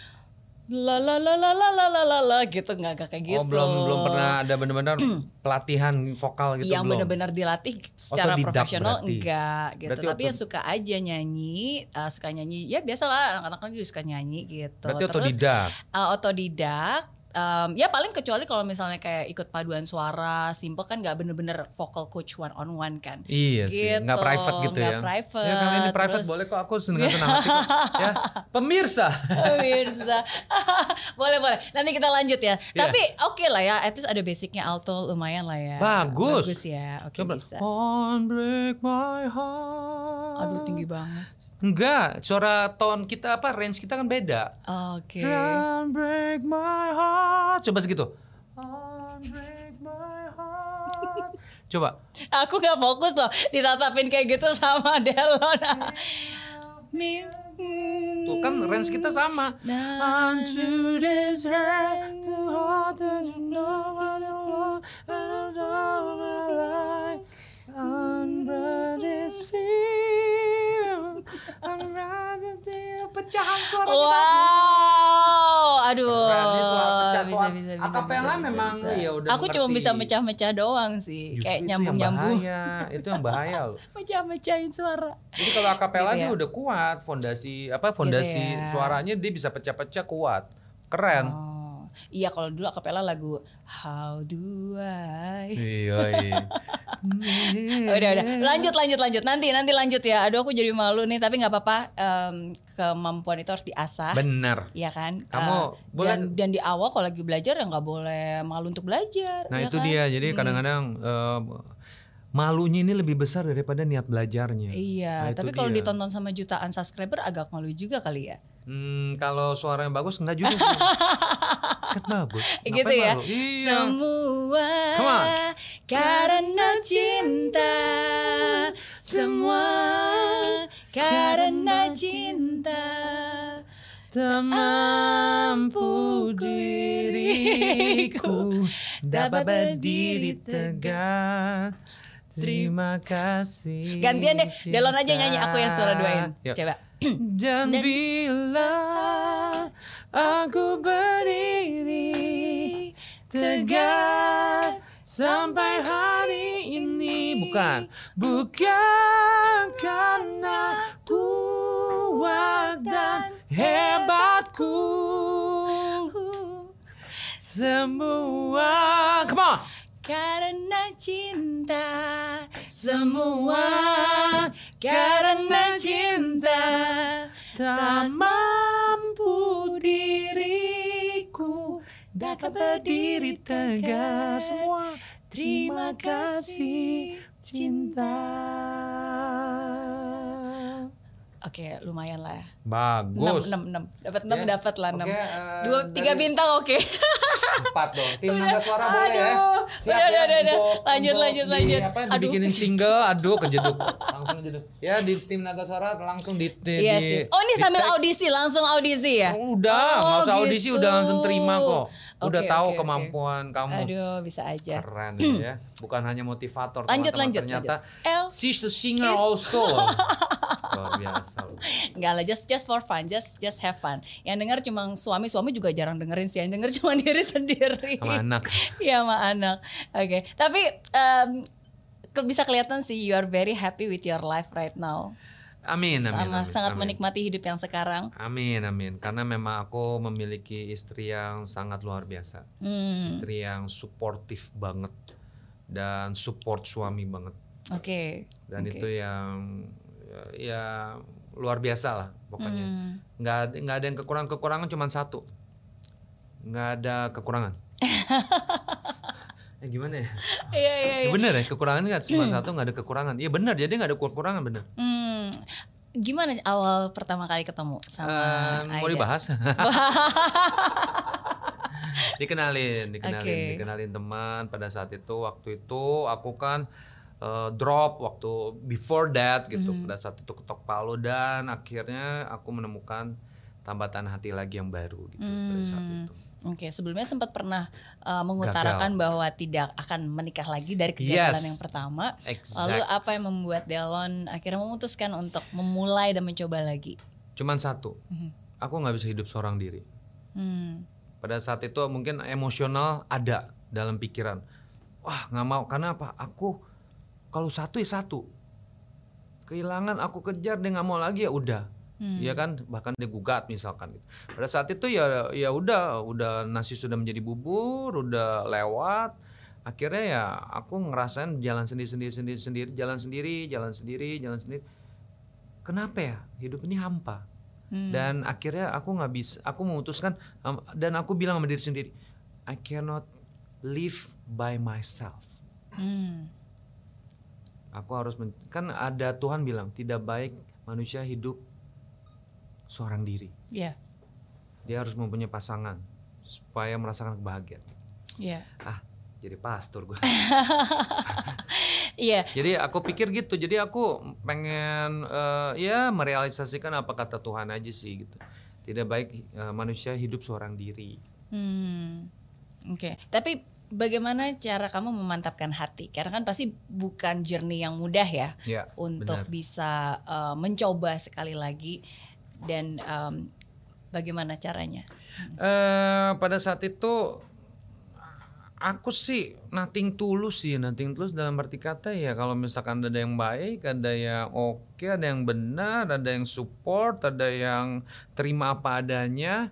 la la la la la la la la la gitu. Nggak nggak kayak gitu Oh, belum belum pernah ada benar-benar <clears throat> pelatihan vokal gitu yang benar-benar dilatih secara Otodidak profesional berarti. enggak gitu. Berarti tapi ya suka aja nyanyi uh, suka nyanyi. Ya biasalah anak-anak juga suka nyanyi gitu. Berarti terus otodidak. uh, otodidak um, ya paling kecuali kalau misalnya kayak ikut paduan suara simple kan nggak bener-bener vocal coach one on one kan Iya sih, nggak Gitu, private gitu nggak ya. private, Ya kalau ini private terus- boleh kok aku dengan senang hati kok. <laughs> Ya, pemirsa. Pemirsa. <laughs> boleh boleh. Nanti kita lanjut ya. Iya. Tapi oke lah ya. At least ada basicnya alto lumayan lah ya. Bagus. Bagus ya. Oke Coba. bisa. On break my heart. Aduh tinggi banget. Enggak, suara tone kita apa range kita kan beda. Oke. Don't break my heart. Coba segitu. Don't break my heart. <laughs> Coba. Aku nggak fokus loh ditatapin kayak gitu sama Delon. <laughs> Tuh kan range kita sama. Nah, Unto this heart, to heart that you know what I want, I know my life. Under this fear, I'm rather than pecahan suara kita. Wow, aduh. Keren, suara pecah Bisa, suara. bisa, bisa, Akapela bisa, memang bisa. ya udah Aku cuma mengerti. bisa mecah-mecah doang sih, Justru kayak itu yang nyambung-nyambung. bahaya. Itu yang bahaya loh. <laughs> Mecah-mecahin suara. Jadi kalau akapela Gitu ya. dia udah kuat, fondasi apa fondasi ya. suaranya dia bisa pecah-pecah kuat. Keren. Oh, iya kalau dulu akapela lagu How Do I. Iya, <laughs> udah udah lanjut lanjut lanjut nanti nanti lanjut ya. Aduh aku jadi malu nih tapi nggak apa-apa Em, kemampuan itu harus diasah. Benar. Iya kan? Kamu Eh, boleh- dan, dan di awal kalau lagi belajar ya nggak boleh malu untuk belajar. Nah, ya itu kan? dia. Jadi kadang-kadang eh, malunya ini lebih besar daripada niat belajarnya. Iya, Nah, tapi kalau dia. ditonton sama jutaan subscriber agak malu juga kali ya. Hmm, kalau suara yang bagus enggak juga <laughs> bagus. gitu ya. malu? Iya. Semua karena cinta. Semua karena cinta. Tak mampu diriku dapat berdiri tegak. Terima kasih. Gantian deh, Delon aja nyanyi aku yang suara duain. Yuk. Coba. <clears throat> Dan Dan- bila aku berdiri tegak sampai hari ini bukan? Bukan karena kuat dan hebatku. Semua come on Karena cinta semua karena cinta tak mampu diriku dapat berdiri tegar. Semua terima kasih cinta Oke, lumayan lah ya. bagus Enam, enam, enam. Dapat enam, Ya. dapat lah enam. Oke, eh, Dua, tiga dari- bintang oke. Empat dong. Tim Naga Suara boleh ya. Aduh, Siap udah, ya udah, udah, lanjut, untuk lanjut, di, lanjut. Apa, Aduh. dibikinin single, aduh kejeduk. <laughs> Langsung kejeduk. Ya di tim Naga Suara langsung di, di Iya di- sih. Oh ini di sambil tag. audisi, langsung audisi ya? Udah, Oh, nggak usah audisi gitu. udah langsung terima kok. Udah tahu oke. kemampuan kamu. Aduh, bisa aja. Keren ya. Bukan hanya motivator Lanjut, teman-teman. lanjut, Ternyata lanjut. She's a singer is- also. <laughs> Luar biasa. Enggak lah, just just for fun, just just have fun. Yang denger cuma suami, suami juga jarang dengerin sih. Yang denger cuma <laughs> diri sendiri. Sama anak. Iya sama anak. Oke, tapi em, ke- bisa kelihatan sih you are very happy with your life right now. Amin, amin, Sama amin, sangat amin. menikmati hidup yang sekarang. Amin, amin. Karena memang aku memiliki istri yang sangat luar biasa. Hmm, Istri yang suportif banget dan support suami banget. oke. Dan Oke. itu yang ya, ya luar biasa lah pokoknya. Hmm. Nggak ada- nggak ada yang kekurangan kekurangan cuma satu. Nggak ada kekurangan. <laughs> eh gimana ya? Iya iya Ya iya. bener ya kekurangan nggak cuma <clears throat> satu nggak ada kekurangan. Iya benar jadi nggak ada kekurangan bener. Hmm, gimana awal pertama kali ketemu sama mau Aida? dibahas? <laughs> dikenalin, dikenalin, Oke. dikenalin teman. Pada saat itu, waktu itu aku kan eh, drop waktu before that gitu. Mhm. Pada saat itu ketok palu dan akhirnya aku menemukan tambatan hati lagi yang baru gitu pada saat Hmm. itu. Oke, sebelumnya sempat pernah uh, mengutarakan bahwa tidak akan menikah lagi dari kegagalan Yes. yang pertama. Exact. Lalu apa yang membuat Delon akhirnya memutuskan untuk memulai dan mencoba lagi? Cuman satu, Mhm. aku nggak bisa hidup seorang diri. Hmm. Pada saat itu mungkin emosional ada dalam pikiran. Wah nggak mau karena apa? Aku kalau satu ya satu. Kehilangan aku kejar dia nggak mau lagi ya udah. Hmm. Ya kan bahkan dia gugat misalkan gitu. Pada saat itu ya ya udah udah nasi sudah menjadi bubur, udah lewat. Akhirnya ya aku ngerasain jalan sendiri sendiri sendiri sendiri, jalan sendiri, jalan sendiri, jalan sendiri. Kenapa ya? Hidup ini hampa Hmm. dan akhirnya aku nggak bisa aku memutuskan dan aku bilang sama diri sendiri I cannot live by myself Hmm. aku harus men- kan ada Tuhan bilang tidak baik manusia hidup seorang diri Iya. dia harus mempunyai pasangan supaya merasakan kebahagiaan Iya. ah jadi pastor gue <laughs> Iya. jadi aku pikir gitu jadi aku pengen eh, ya merealisasikan apa kata Tuhan aja sih gitu tidak baik eh, manusia hidup seorang diri Hmm. Oke, tapi bagaimana cara kamu memantapkan hati? Karena kan pasti bukan journey yang mudah ya ya untuk benar. bisa uh, mencoba sekali lagi dan um, bagaimana caranya? eh pada saat itu aku sih nothing tulus sih nothing tulus dalam arti kata ya kalau misalkan ada yang baik ada yang oke ada yang benar ada yang support ada yang terima apa adanya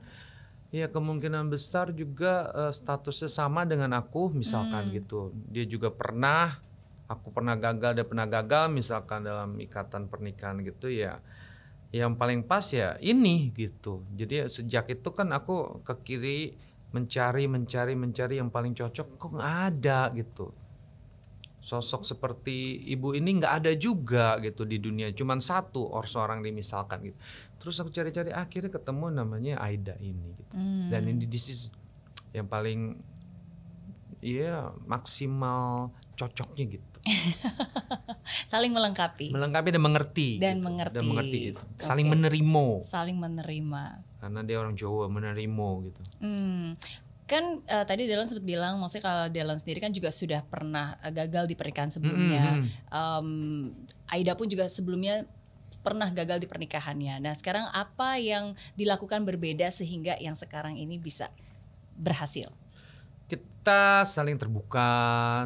ya kemungkinan besar juga eh, statusnya sama dengan aku misalkan gitu. Dia juga pernah aku pernah gagal dia pernah gagal misalkan dalam ikatan pernikahan gitu ya yang paling pas ya ini gitu. Jadi sejak itu kan aku ke kiri mencari mencari mencari yang paling cocok kok nggak ada gitu. Sosok seperti ibu ini nggak ada juga gitu di dunia. Cuman satu or seorang dimisalkan gitu. Terus aku cari-cari akhirnya ketemu namanya Aida ini gitu. Hmm. Dan ini this is yang paling ya maksimal cocoknya gitu. <laughs> saling melengkapi, Melengkapi dan mengerti Dan gitu. mengerti. dan mengerti itu. Saling Oke. menerima saling menerima. karena dia orang Jawa menerima gitu. Hmm. Kan eh, tadi Delon sempat bilang, maksudnya kalau Delon sendiri kan juga sudah pernah eh, gagal di pernikahan sebelumnya. Mm-mm. Em, Aida pun juga sebelumnya pernah gagal di pernikahannya. Nah sekarang apa yang dilakukan berbeda sehingga yang sekarang ini bisa berhasil? Kita saling terbuka,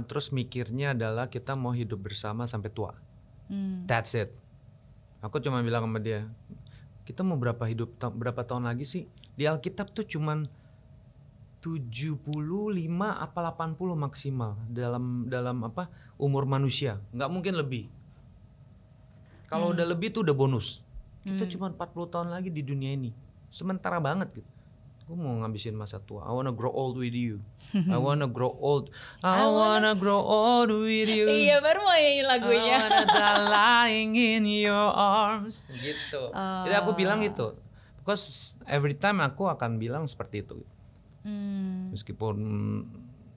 terus mikirnya adalah kita mau hidup bersama sampai tua. Hmm. That's it. Aku cuma bilang sama dia, kita mau berapa hidup ta- berapa tahun lagi sih? Di Alkitab tuh cuman 75 apa 80 maksimal dalam dalam apa umur manusia, nggak mungkin lebih. Kalau udah lebih tuh udah bonus. Kita cuma 40 tahun lagi di dunia ini. Sementara banget gitu. Gue mau ngabisin masa tua. I wanna grow old with you. I <laughs> wanna grow old. I, wanna grow old with you. Iya baru mau nyanyi lagunya. I wanna die lying in your arms. Gitu. Jadi aku bilang gitu. Because every time aku akan bilang seperti itu. Hmm. meskipun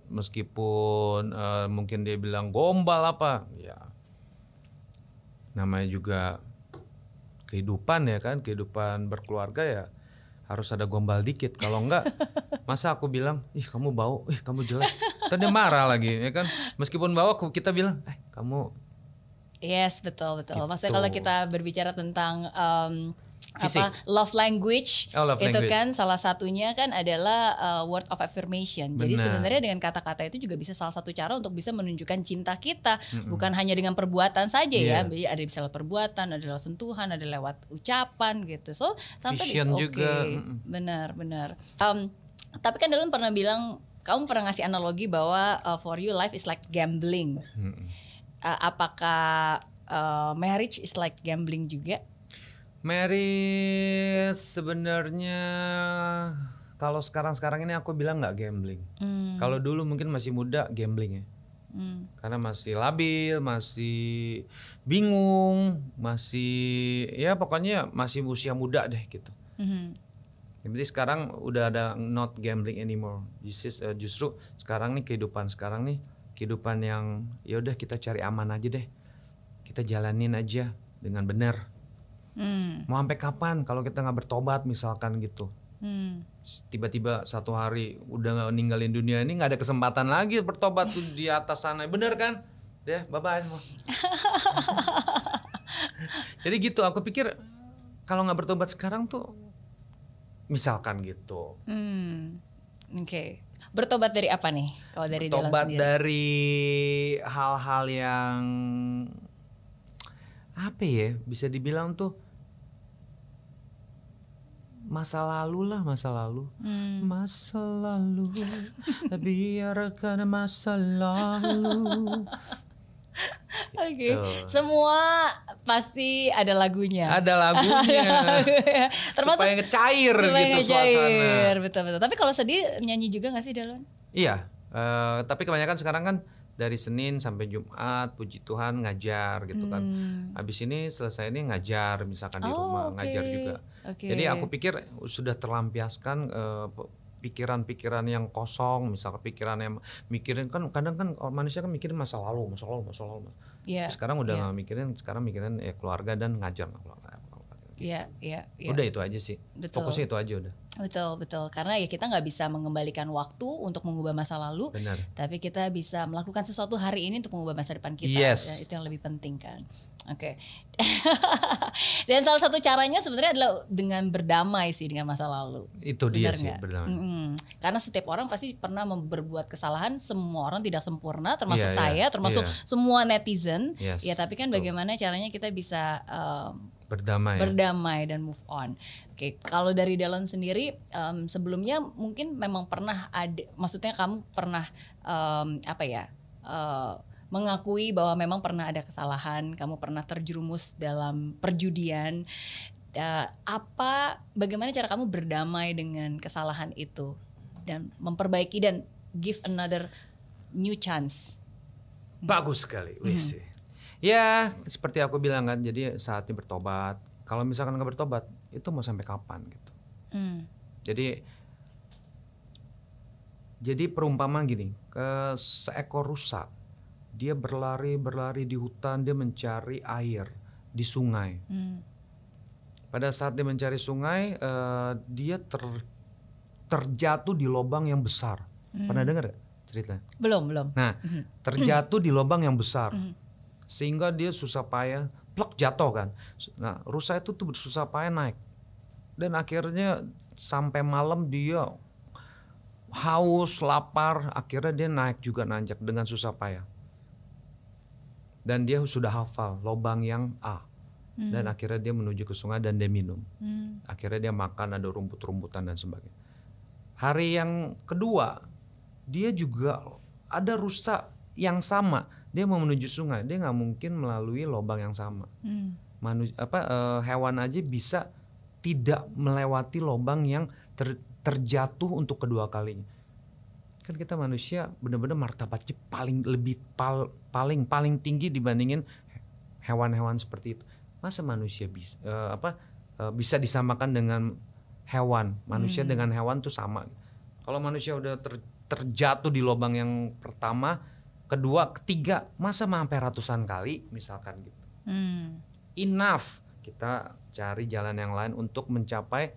meskipun eh, mungkin dia bilang gombal apa ya namanya juga kehidupan ya kan kehidupan berkeluarga ya harus ada gombal dikit kalau enggak <laughs> masa aku bilang ih kamu bau ih kamu jelek Ntar dia marah lagi ya kan meskipun bau aku kita bilang eh kamu Yes, betul betul. Maksudnya Gitu. kalau kita berbicara tentang um, Fisik. apa love language Oh, love itu language. kan salah satunya kan adalah uh, word of affirmation. Jadi Benar. sebenarnya dengan kata-kata itu juga bisa salah satu cara untuk bisa menunjukkan cinta kita, bukan hanya dengan perbuatan saja ya. Iya. Jadi ada bisa lewat perbuatan, ada lewat sentuhan, ada lewat ucapan gitu. So is Vision okay. juga. Benar benar. Um, tapi kan Dylan pernah bilang kamu pernah ngasih analogi bahwa uh, for you life is like gambling. Mm-mm. Uh, apakah uh, marriage is like gambling juga? Merit sebenarnya kalau sekarang-sekarang ini aku bilang nggak gambling. Hmm, Kalau dulu mungkin masih muda gambling ya. hmm, Karena masih labil, masih bingung, masih ya pokoknya masih usia muda deh gitu. mhm, Jadi sekarang udah ada not gambling anymore. This is, uh, justru sekarang nih kehidupan sekarang nih kehidupan yang ya udah kita cari aman aja deh. Kita jalanin aja dengan benar. Hmm, Mau sampai kapan kalau kita nggak bertobat misalkan gitu. hmm. Tiba-tiba satu hari udah nggak ninggalin dunia ini nggak ada kesempatan lagi bertobat tuh di atas sana. Bener kan? Ya, bye bye semua. <laughs> Jadi gitu, aku pikir kalau nggak bertobat sekarang tuh misalkan gitu. Hmm. Oke. Bertobat dari apa nih? Kalau dari Bertobat dari hal-hal yang apa ya? Bisa dibilang tuh masa lalu lah, masa lalu. Hmm. Masa lalu, biarkan masa lalu. <laughs> Oke. Gitu. Semua pasti ada lagunya. <laughs> Ada lagunya. Termasuk supaya ngecair supaya gitu ngecair. suasana. Betul betul. Tapi kalau sedih nyanyi juga gak sih Dylan? Iya, eh, tapi kebanyakan sekarang kan dari Senin sampai Jumat, puji Tuhan ngajar gitu kan. Hmm. Habis ini selesai ini ngajar misalkan di Oh, rumah oke. ngajar juga. Oke. Jadi aku pikir sudah terlampiaskan pe- pikiran-pikiran yang kosong, misalkan pikiran yang mikirin kan kadang kan orang manusia kan mikirin masa lalu, masa lalu, masa lalu. Iya. Sekarang udah nggak mikirin, sekarang mikirin ya keluarga dan ngajar keluarga. Iya, iya, iya. Udah itu aja sih. Betul. Fokusnya itu aja udah. Betul, betul. Karena ya kita nggak bisa mengembalikan waktu untuk mengubah masa lalu, Benar. tapi kita bisa melakukan sesuatu hari ini untuk mengubah masa depan kita. Yes. Ya, itu yang lebih penting kan. Oke. <laughs> Dan salah satu caranya sebenarnya adalah dengan berdamai sih dengan masa lalu. Itu dia Benar sih nggak? benar. Mm-mm. Karena setiap orang pasti pernah berbuat kesalahan. Semua orang tidak sempurna, termasuk Iya, saya, iya, termasuk iya. semua netizen. Yes, Ya, tapi kan betul. bagaimana caranya kita bisa um, Berdamai. berdamai dan move on. Oke, kalau dari Dallon sendiri um, sebelumnya mungkin memang pernah ada, maksudnya kamu pernah um, apa ya uh, mengakui bahwa memang pernah ada kesalahan, kamu pernah terjerumus dalam perjudian. Uh, apa, bagaimana cara kamu berdamai dengan kesalahan itu dan memperbaiki dan give another new chance? Bagus sekali, wih sih. Ya, seperti aku bilang kan, jadi saatnya bertobat. Kalau misalkan nggak bertobat, itu mau sampai kapan gitu. Hmm. Jadi, jadi perumpamaan gini, ke seekor rusa, dia berlari berlari di hutan, dia mencari air di sungai. Hmm. Pada saat dia mencari sungai, eh, dia ter- terjatuh di lubang yang besar. Hmm. Pernah dengar gak cerita? Belum, belum. Nah, terjatuh di lubang yang besar, sehingga dia susah payah, plok jatuh kan. Nah, rusa itu tuh susah payah naik, dan akhirnya sampai malam dia haus, lapar, akhirnya dia naik juga nanjak dengan susah payah. Dan dia sudah hafal lubang yang A, dan akhirnya dia menuju ke sungai dan dia minum. Hmm. Akhirnya dia makan ada rumput-rumputan dan sebagainya. Hari yang kedua dia juga ada rusa yang sama. Dia mau menuju sungai, dia nggak mungkin melalui lubang yang sama. Hmm. Manu, apa eh, hewan aja bisa tidak melewati lubang yang ter- terjatuh untuk kedua kalinya. Kan kita manusia benar-benar martabatnya paling lebih pal- paling paling tinggi dibandingin hewan-hewan seperti itu. Masa manusia bisa apa eh, bisa disamakan dengan hewan? Manusia dengan hewan tuh sama. Kalau manusia udah ter- terjatuh di lubang yang pertama, kedua, ketiga, masa sampai ratusan kali misalkan gitu. Hmm. Enough. Kita cari jalan yang lain untuk mencapai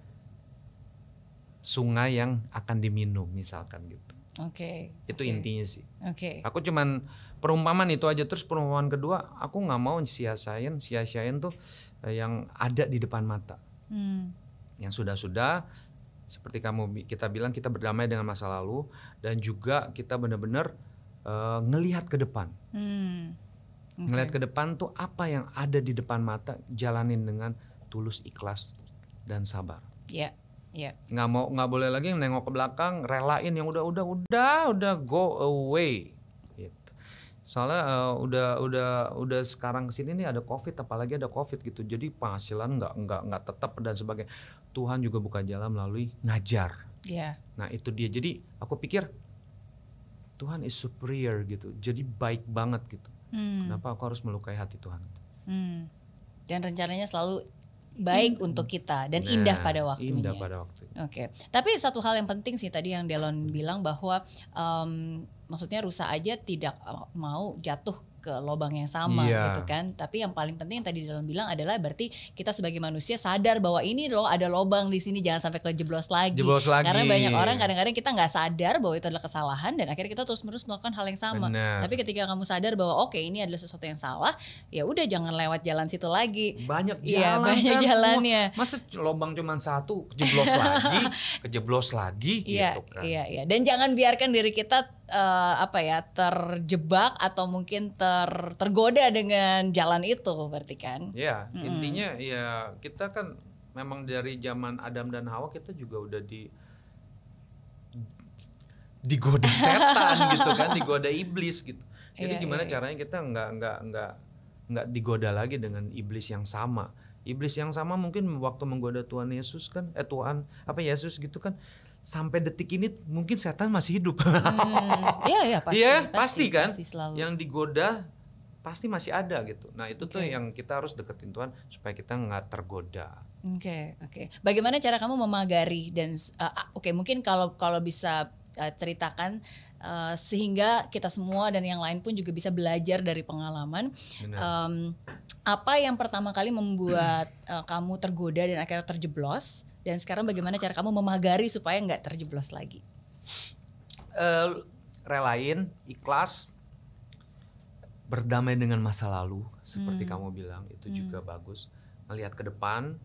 sungai yang akan diminum misalkan gitu. Oke. Itu oke, intinya sih. Oke. Aku cuman perumpamaan itu aja terus perumpamaan kedua, aku nggak mau sia-siain, sia-siain tuh eh, yang ada di depan mata. Hmm. Yang sudah-sudah seperti kamu kita bilang kita berdamai dengan masa lalu dan juga kita benar-benar eh, ngelihat ke depan. Hmm. Oke. Ngelihat ke depan tuh apa yang ada di depan mata, jalanin dengan tulus, ikhlas dan sabar. Ya. Ya. Nggak mau nggak boleh lagi nengok ke belakang, relain yang udah udah udah udah go away. Gitu. Soalnya eh, udah udah udah sekarang ke sini nih ada covid, apalagi ada covid gitu. Jadi penghasilan nggak nggak nggak tetap dan sebagainya. Tuhan juga buka jalan melalui ngajar. Ya. Nah itu dia. Jadi aku pikir Tuhan is superior gitu. Jadi baik banget gitu. Hmm. Kenapa aku harus melukai hati Tuhan? Hmm. Dan rencananya selalu baik untuk kita dan indah Nah, pada waktunya. Indah pada waktunya. Oke, tapi satu hal yang penting sih tadi yang Delon bilang bahwa em, maksudnya rusa aja tidak uh, mau jatuh ke lubang yang sama Iya. gitu kan. Tapi yang paling penting yang tadi Delon bilang adalah berarti kita sebagai manusia sadar bahwa ini loh ada lubang di sini jangan sampai kejeblos lagi. Jeblos lagi. Karena banyak orang kadang-kadang kita nggak sadar bahwa itu adalah kesalahan dan akhirnya kita terus-menerus melakukan hal yang sama. Benar. Tapi ketika kamu sadar bahwa oke ini adalah sesuatu yang salah, ya udah jangan lewat jalan situ lagi. banyak Iya, jalan banyak kan jalannya. semua. masa lubang cuma satu kejeblos lagi <laughs> kejeblos lagi Iya, gitu kan iya, iya. Dan jangan biarkan diri kita eh, apa ya terjebak atau mungkin ter tergoda dengan jalan itu, berarti kan? ya intinya ya kita kan memang dari zaman Adam dan Hawa kita juga udah di digoda <laughs> setan gitu kan digoda iblis gitu jadi Iya, gimana iya, iya. caranya kita nggak nggak nggak nggak digoda lagi dengan iblis yang sama iblis yang sama mungkin waktu menggoda Tuhan Yesus kan eh Tuhan apa Yesus gitu kan sampai detik ini mungkin setan masih hidup Hmm, iya, iya pasti, Iya, pasti kan? pasti selalu. yang digoda pasti masih ada gitu. Nah itu tuh Oke. yang kita harus deketin Tuhan supaya kita nggak tergoda. Oke, oke. Bagaimana cara kamu memagari dan uh, oke mungkin kalau kalau bisa uh, ceritakan uh, sehingga kita semua dan yang lain pun juga bisa belajar dari pengalaman. Benar. Em, apa yang pertama kali membuat uh, kamu tergoda dan akhirnya terjeblos? Dan sekarang bagaimana cara kamu memagari supaya nggak terjeblos lagi? Eh, relain, ikhlas, berdamai dengan masa lalu seperti kamu bilang itu juga bagus. Melihat ke depan,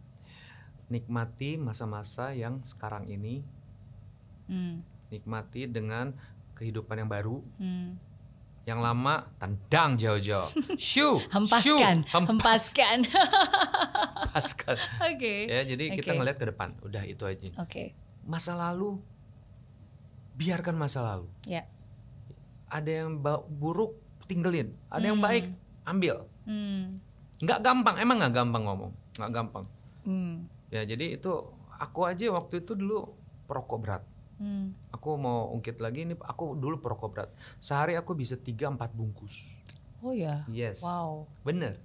nikmati masa-masa yang sekarang ini, Hmm, nikmati dengan kehidupan yang baru. hmm. Yang lama tendang jauh-jauh. Shoo, Hempaskan, shoo, hempaskan. hempaskan. Oke. Ya, jadi kita Oke. ngelihat ke depan. Udah itu aja. Oke. Masa lalu biarkan masa lalu. Ya. Ada yang buruk tinggalin, ada yang Hmm. baik ambil. Hmm. Nggak gampang, emang nggak gampang ngomong, nggak gampang. Hmm. Ya jadi itu aku aja waktu itu dulu perokok berat. Hmm. Aku mau ungkit lagi ini, aku dulu perokok berat. Sehari aku bisa 3-4 bungkus. Oh ya. Yes. Wow. Bener.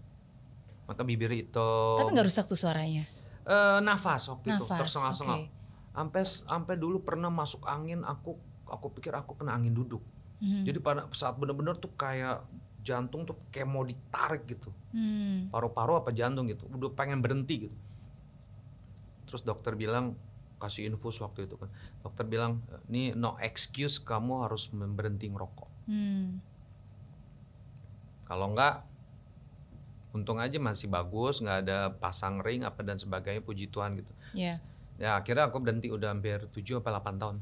Maka bibir itu. Tapi nggak rusak tuh suaranya. Eh, nafas waktu itu Nafas, tersengah-sengah. oke. Sampai sampai dulu pernah masuk angin, aku aku pikir aku kena angin duduk. Hmm. Jadi pada saat bener-bener tuh kayak jantung tuh kayak mau ditarik gitu. Hmm. Paru-paru apa jantung gitu. Udah pengen berhenti gitu. Terus dokter bilang kasih infus waktu itu kan. Dokter bilang, "Ini no excuse kamu harus berhenti ngerokok. Hmm. Kalau enggak untung aja masih bagus, nggak ada pasang ring apa dan sebagainya puji Tuhan gitu. Ya. Ya akhirnya aku berhenti udah hampir 7 apa 8 tahun.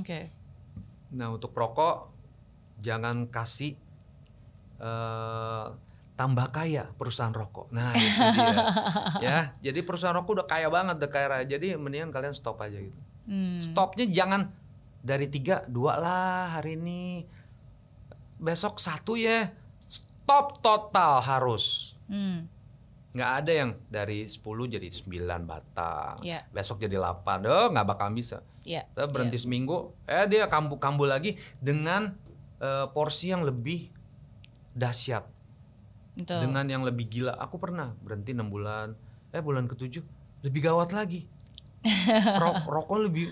Oke. Nah untuk perokok jangan kasih eh tambah kaya perusahaan rokok. Nah itu dia. <laughs> ya jadi perusahaan rokok udah kaya banget, udah kaya raya. Jadi mendingan kalian stop aja gitu. Hmm. Stopnya jangan dari tiga dua lah hari ini. Besok satu ya. Stop total harus. Hmm. nggak ada yang dari 10 jadi 9 batang. Iya. Besok jadi 8. Oh, nggak bakal bisa. Kita berhenti seminggu, eh dia kambuh-kambuh lagi dengan eh, porsi yang lebih dahsyat, Betul. dengan yang lebih gila. Aku pernah berhenti 6 bulan, eh bulan ketujuh lebih gawat lagi. <laughs> Ro- rokok lebih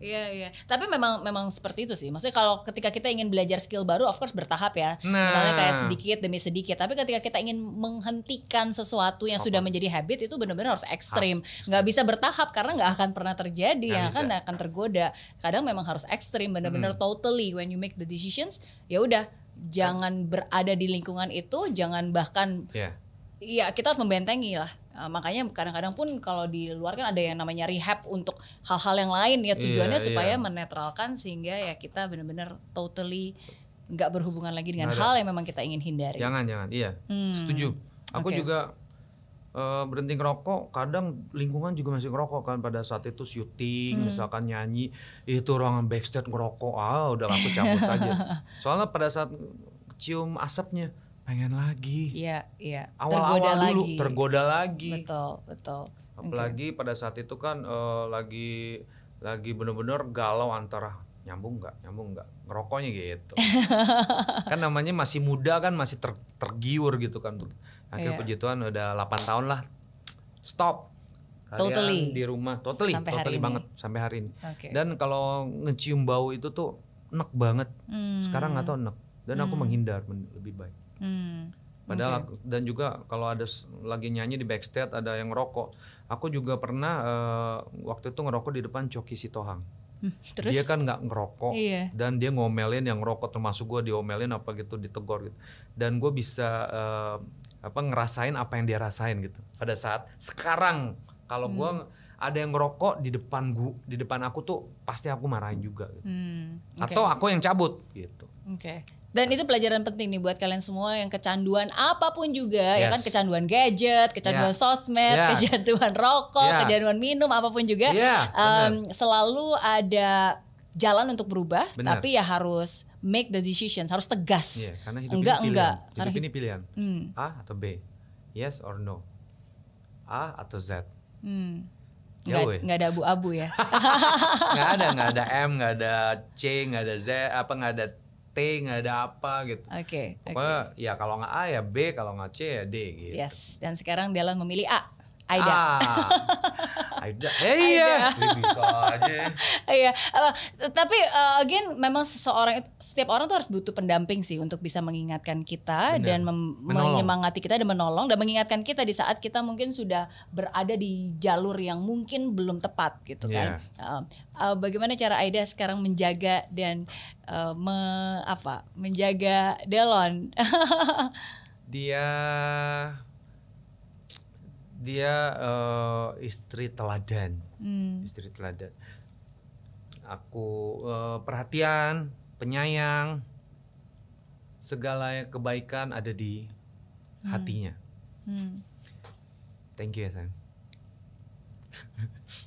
Iya iya. Tapi memang memang seperti itu sih. Maksudnya kalau ketika kita ingin belajar skill baru, of course bertahap ya. Nah. Misalnya kayak sedikit demi sedikit. Tapi ketika kita ingin menghentikan sesuatu yang sudah menjadi habit itu benar-benar harus ekstrim. Nggak bisa bertahap karena nggak akan pernah terjadi. Yang akan bisa. akan tergoda. Kadang memang harus ekstrim, benar-benar totally when you make the decisions. Ya udah, jangan berada di lingkungan itu, jangan bahkan Ya. Iya kita harus membentengi lah. Nah, makanya kadang-kadang pun kalau di luar kan ada yang namanya rehab untuk hal-hal yang lain ya tujuannya Iya, supaya iya. menetralkan sehingga ya kita benar-benar totally nggak berhubungan lagi dengan Nggak hal yang memang kita ingin hindari. Jangan jangan. Iya. Hmm. Setuju. Aku Oke. juga eh, berhenti ngerokok. Kadang lingkungan juga masih ngerokok kan pada saat itu syuting, Hmm. misalkan nyanyi, itu ruangan backstage ngerokok. Ah, udah aku cabut aja. <laughs> Soalnya pada saat cium asapnya pengen lagi. Iya iya. Awal-awal Tergoda dulu lagi. tergoda lagi. Betul betul. Apalagi pada saat itu kan eh, lagi lagi bener-bener galau antara nyambung nggak nyambung nggak ngerokoknya gitu <laughs> kan namanya masih muda kan masih ter- tergiur gitu kan Akhirnya puji Tuhan udah 8 tahun lah stop Totally. di rumah totally Sampai totally ini. banget sampai hari ini Oke. dan kalau ngecium bau itu tuh enek banget Hmm. sekarang nggak tahu enek dan aku menghindar men- lebih baik Hmm. Padahal aku- dan juga kalau ada lagi nyanyi di backstage ada yang ngerokok. Aku juga pernah eh, waktu itu ngerokok di depan Coki Sitohang. Hmm, Terus Dia kan nggak ngerokok Iya. dan dia ngomelin yang ngerokok termasuk gue diomelin apa gitu ditegor gitu. Dan gue bisa eh, apa ngerasain apa yang dia rasain gitu. Pada saat sekarang kalau Hmm. gue ada yang ngerokok di depan gua di depan aku tuh pasti aku marahin juga gitu. Hmm, oke. Atau aku yang cabut gitu. Oke. Dan itu pelajaran penting nih buat kalian semua yang kecanduan apa pun juga ya Yes. kan kecanduan gadget, kecanduan Yeah. sosmed, Yeah. kecanduan rokok, Yeah. kecanduan minum apa pun juga. Yeah, em, selalu ada jalan untuk berubah, Benar. tapi ya harus make the decisions, harus tegas. Iya, karena hidup enggak ini pilihan. enggak, Hidup karena ini pilihan. Hmm, A atau B? Yes or no? A atau Z? hmm. Ya, Nggak, weh. nggak ada abu-abu ya. <laughs> nggak ada, nggak ada M, nggak ada C, nggak ada Z, apa nggak ada T, nggak ada apa gitu. Oke. oke. Pokoknya ya kalau nggak A ya B, kalau nggak C ya D gitu. Yes. Dan sekarang Dylan memilih A. Aida. Ah, <laughs> Aida. Eh, iya. Bisa aja. Iya, eh, tapi eh, again memang seseorang itu setiap orang tuh harus butuh pendamping sih untuk bisa mengingatkan kita Benar. dan mem- menyemangati kita dan menolong dan mengingatkan kita di saat kita mungkin sudah berada di jalur yang mungkin belum tepat gitu kan. Eh, eh, bagaimana cara Aida sekarang menjaga dan eh, me- apa? menjaga Delon? <laughs> Dia dia eh, istri teladan. Hmm, istri teladan. Aku eh, perhatian, penyayang, segala kebaikan ada di hatinya. hmm. Thank you ya sayang.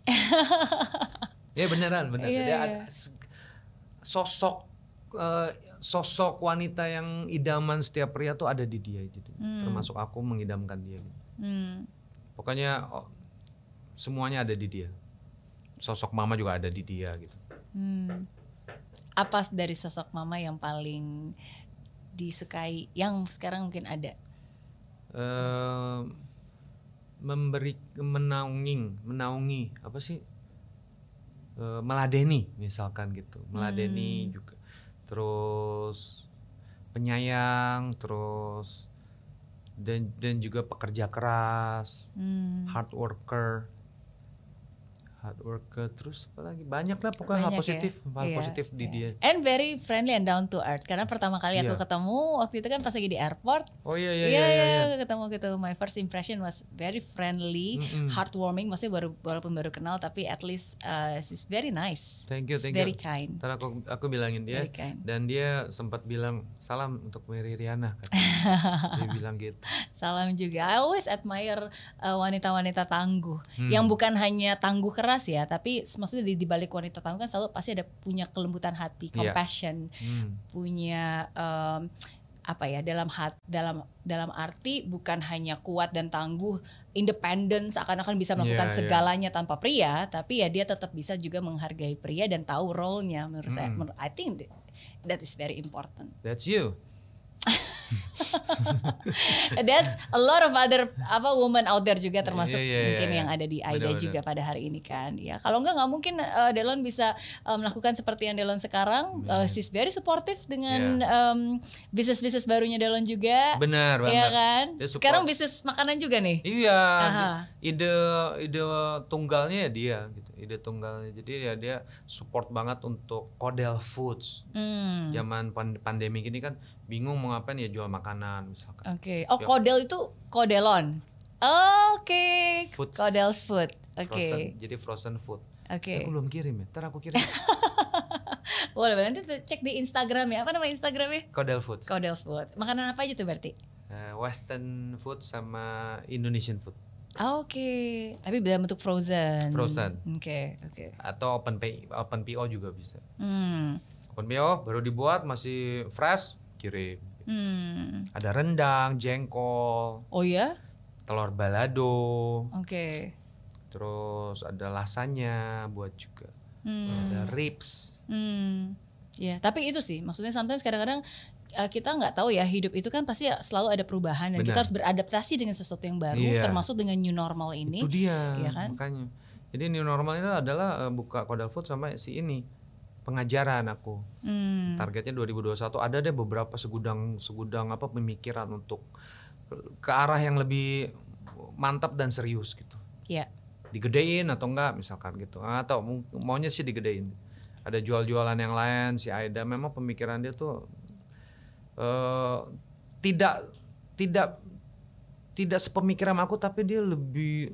<laughs> ya beneran bener. Jadi ada s- sosok eh, sosok wanita yang idaman setiap pria tuh ada di dia gitu. Termasuk aku mengidamkan dia. Gitu. Hmm. Pokoknya oh, semuanya ada di dia. Sosok mama juga ada di dia gitu. Hmm. Apa dari sosok mama yang paling disukai yang sekarang mungkin ada? eh memberi menaungi menaungi apa sih Eh, meladeni misalkan gitu meladeni juga terus penyayang terus dan dan juga pekerja keras Hmm. hard worker hard worker terus apa lagi banyak lah pokoknya hal Banyak ya? positif hal Iya, positif di iya. dia And very friendly and down to earth. Karena pertama kali aku Iya. ketemu waktu itu kan pas lagi di airport. oh iya iya Iya, iya, iya, iya, ketemu gitu. My first impression was very friendly, Mm-mm. heartwarming. Maksudnya baru walaupun baru kenal tapi at least uh, she's very nice. thank you She's thank very you kind. Ntar aku aku bilangin dia Very dan dia sempat bilang salam untuk Mary Riana <laughs> dia bilang gitu Salam juga. I always admire uh, wanita-wanita tangguh Hmm. yang bukan hanya tangguh keras ya, tapi maksudnya di, di balik wanita tangguh kan selalu pasti ada punya kelembutan hati, Iya. compassion, Hmm. punya um, apa ya dalam hat dalam dalam arti bukan hanya kuat dan tangguh, independen seakan-akan bisa melakukan Iya, iya. segalanya tanpa pria, tapi ya dia tetap bisa juga menghargai pria dan tahu role-nya menurut saya. Hmm. menurut- I think that- is very important. that's you <laughs> That's a lot of other apa woman out there juga termasuk Iya, iya, iya, mungkin iya. yang ada di Aida Benar-benar. juga pada hari ini kan. Ya, kalau enggak nggak mungkin uh, Delon bisa uh, melakukan seperti yang Delon sekarang. Uh, she's very supportive dengan um, bisnis-bisnis barunya Delon juga. Benar banget. Iya kan? Sekarang bisnis makanan juga nih. Iya, Aha. ide ide tunggalnya ya dia gitu. Ide tunggalnya. Jadi ya dia support banget untuk Kodel Foods. Hmm. Zaman pan- pandemi gini kan bingung mau ngapain ya jual makanan misalkan. Oke. Oh, Kodel itu Kodelon. Oke. Foods. Kodel's Food. Oke. Frozen, jadi frozen food. Oke. Aku belum kirim ya. Ntar aku kirim. <laughs> Boleh nanti cek di Instagram ya. Apa nama Instagramnya? Kodel Foods. Kodel's Food. Makanan apa aja tuh berarti? Eh, Western food sama Indonesian food. Ah, Oke, tapi dalam bentuk frozen. Frozen. Oke, oke. Atau open PO, open PO juga bisa. Hmm. Open PO baru dibuat masih fresh kirim. Hmm. Ada rendang, jengkol, Oh ya? telur balado, Oke. terus ada lasanya buat juga. Hmm. Ada ribs. Hmm. Ya, tapi itu sih maksudnya sometimes kadang-kadang kita nggak tahu ya hidup itu kan pasti selalu ada perubahan dan kita Benar. harus beradaptasi dengan sesuatu yang baru Iya. termasuk dengan new normal ini. Itu dia, Iya kan? makanya. Jadi new normal itu adalah eh, buka Kodal Food sama si ini pengajaran aku. Hmm. Targetnya 2021 ada deh beberapa segudang segudang apa pemikiran untuk ke, arah yang lebih mantap dan serius gitu. Ya. Digedein atau enggak misalkan gitu. Atau mau- maunya sih digedein. Ada jual-jualan yang lain si Aida memang pemikiran dia tuh eh tidak tidak tidak sepemikiran aku tapi dia lebih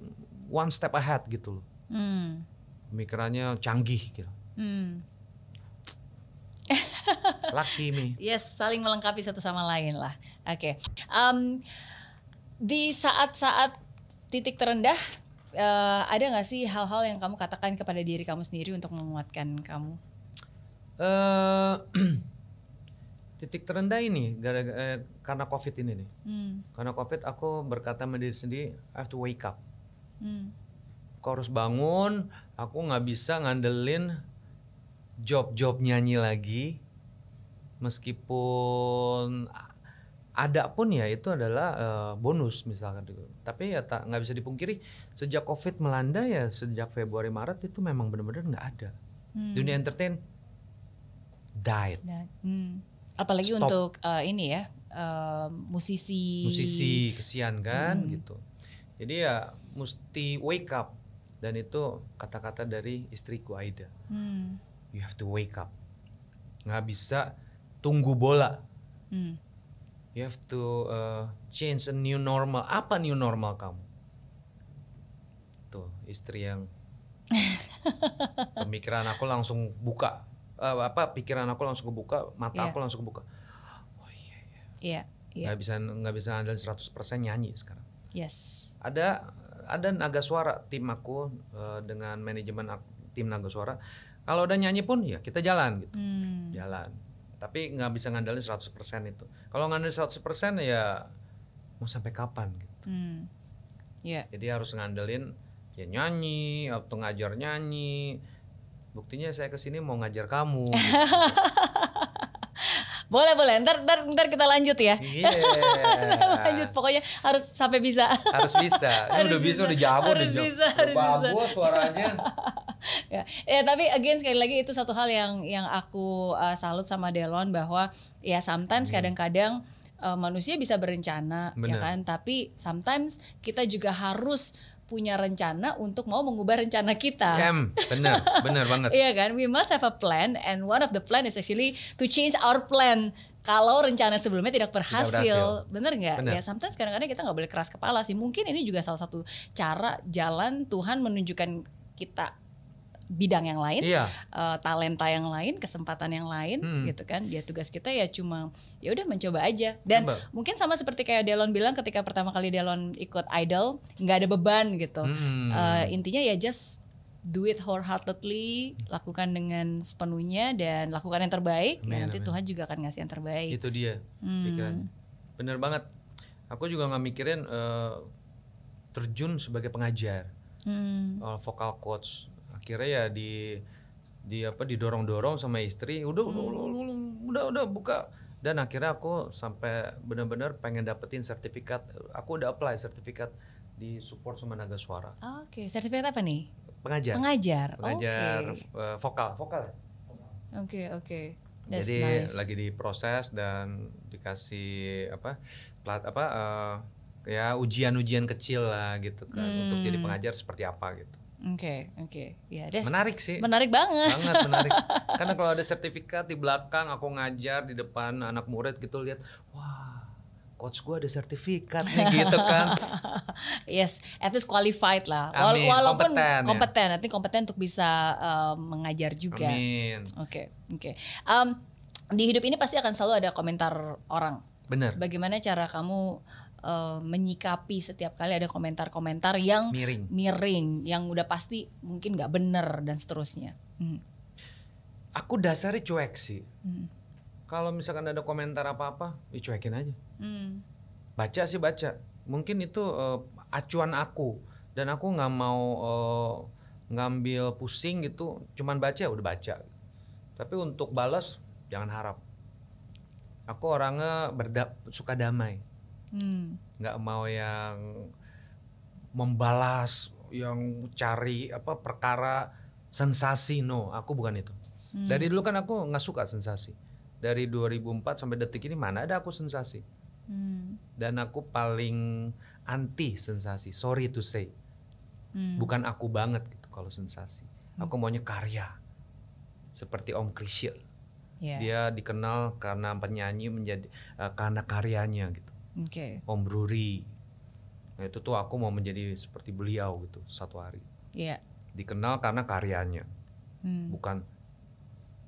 one step ahead gitu loh. Hmm. Pemikirannya canggih gitu. Hmm. <laughs> Laki nih. Yes, saling melengkapi satu sama lain lah. Oke. Em, di saat-saat titik terendah, eh, ada nggak sih hal-hal yang kamu katakan kepada diri kamu sendiri untuk menguatkan kamu? eh <clears throat> titik terendah ini gara eh, karena covid ini nih. Hmm. Karena covid aku berkata sama diri sendiri, I have to wake up. Hmm. Aku harus bangun. Aku nggak bisa ngandelin job-job nyanyi lagi. Meskipun ada pun ya itu adalah eh, bonus misalkan gitu. Tapi ya tak nggak bisa dipungkiri sejak covid melanda ya sejak Februari Maret itu memang benar-benar nggak ada. Hmm. Dunia entertain died. Dan- hmm. Apalagi Stop. untuk eh, ini ya, eh, musisi. musisi kesian kan Hmm. gitu jadi ya mesti wake up dan itu kata-kata dari istriku Aida Hmm. you have to wake up nggak bisa tunggu bola Hmm. you have to uh, change a new normal apa new normal kamu tuh istri yang <laughs> pemikiran aku langsung buka Eh, apa pikiran aku langsung kebuka mata Iya. aku langsung kebuka Iya, iya. nggak bisa nggak bisa ngandelin 100% nyanyi sekarang Yes. ada ada naga suara tim aku eh, dengan manajemen ak- tim naga suara kalau udah nyanyi pun ya kita jalan gitu Hmm. jalan tapi nggak bisa ngandelin 100% itu kalau ngandelin 100% ya mau sampai kapan gitu Hmm. Iya. jadi harus ngandelin ya nyanyi atau ngajar nyanyi buktinya saya ke sini mau ngajar kamu gitu. <laughs> Boleh, boleh. Ntar, ntar, ntar kita lanjut ya. Iya. <laughs> lanjut pokoknya harus sampai bisa. harus bisa ini Harus udah bisa, bisa. udah jago Harus udah jago. bisa, Udah bisa. bagus suaranya <laughs> ya. ya tapi again sekali lagi itu satu hal yang yang aku uh, salut sama Delon bahwa ya sometimes kadang-kadang uh, manusia bisa berencana ya Hmm. Benar. kan tapi sometimes kita juga harus punya rencana untuk mau mengubah rencana kita. Em, bener bener <laughs> banget Iya kan, we must have a plan and one of the plan is actually to change our plan. Kalau rencana sebelumnya tidak berhasil, berhasil. bener nggak? Ya sometimes kadang-kadang kita nggak boleh keras kepala sih. Mungkin ini juga salah satu cara jalan Tuhan menunjukkan kita bidang yang lain, iya eh, talenta yang lain, kesempatan yang lain, Hmm. gitu kan. Dia tugas kita ya cuma ya udah mencoba aja. Dan Coba. mungkin sama seperti kayak Delon bilang ketika pertama kali Delon ikut Idol, nggak ada beban gitu. Hmm. Eh, intinya ya just do it wholeheartedly, lakukan dengan sepenuhnya dan lakukan yang terbaik. Amin, ya nanti amin. Tuhan juga akan ngasih yang terbaik. itu dia Hmm. pikiran bener banget aku juga nggak mikirin eh, terjun sebagai pengajar Hmm. eh, vokal coach akhirnya ya di di apa didorong dorong sama istri udah udah, udah udah udah udah buka dan akhirnya aku sampai benar-benar pengen dapetin sertifikat aku udah apply sertifikat di support sama naga suara Oke, sertifikat apa nih? pengajar Pengajar. pengajar Oke. eh, vokal vokal? Oke, oke. That's jadi nice. lagi diproses dan dikasih apa plat apa eh, ya ujian-ujian kecil lah gitu kan untuk jadi Hmm. pengajar seperti apa gitu Oke, oke. Ya, that's menarik sih menarik banget. banget menarik <laughs> karena kalau ada sertifikat di belakang aku ngajar di depan anak murid gitu lihat wah coach gua ada sertifikat nih <laughs> gitu kan Yes, at least qualified lah. Amin, Walaupun kompeten, ya. kompeten, nanti kompeten untuk bisa uh, mengajar juga. amin Oke, oke. Um, di hidup ini pasti akan selalu ada komentar orang. bener Bagaimana cara kamu uh, menyikapi setiap kali ada komentar-komentar yang miring. miring, yang udah pasti mungkin nggak bener dan seterusnya. Hmm. aku dasari cuek sih. Hmm. kalau misalkan ada komentar apa-apa dicuekin aja. Hmm. baca sih baca. Mungkin itu eh, acuan aku. Dan aku nggak mau eh, ngambil pusing gitu. Cuman baca udah baca. Tapi untuk balas jangan harap. Aku orangnya berda suka damai Hmm. nggak mau yang membalas yang cari apa perkara sensasi. No aku bukan itu. Dari dulu kan aku nggak suka sensasi. Dari 2004 sampai detik ini mana ada aku sensasi. Hmm. dan aku paling anti sensasi. Sorry to say. Hmm. bukan aku banget gitu kalau sensasi. Aku maunya karya. Seperti Om Krisya Ya. dia dikenal karena penyanyi menjadi eh, karena karyanya gitu Oke. Om Bruri nah, itu tuh aku mau menjadi seperti beliau gitu satu hari Ya. dikenal karena karyanya Hmm. bukan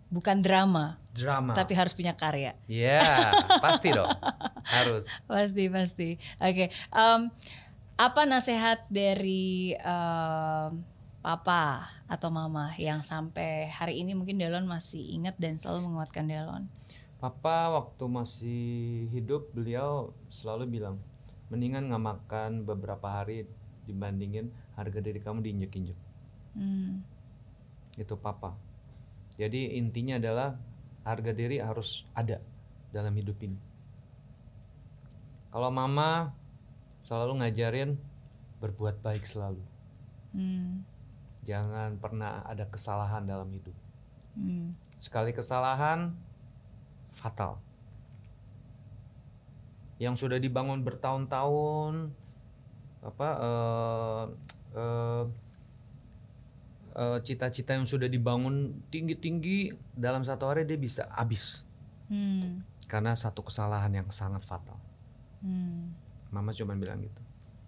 Bukan drama, drama tapi harus punya karya. ya pasti dong harus <laughs> Pasti pasti. Oke. em, apa nasihat dari em, papa atau mama yang sampai hari ini mungkin Delon masih ingat dan selalu menguatkan Delon? Papa waktu masih hidup beliau selalu bilang mendingan nggak makan beberapa hari dibandingin harga diri kamu diinjek-injek. Hmm. Itu papa. Jadi intinya adalah harga diri harus ada dalam hidup ini. Kalau mama selalu ngajarin berbuat baik selalu. Hmm. Jangan pernah ada kesalahan dalam hidup. Hmm. Sekali kesalahan fatal. Yang sudah dibangun bertahun-tahun apa eh, eh, cita-cita yang sudah dibangun tinggi-tinggi dalam satu hari dia bisa habis Hmm. karena satu kesalahan yang sangat fatal. Hmm. Mama cuma bilang gitu.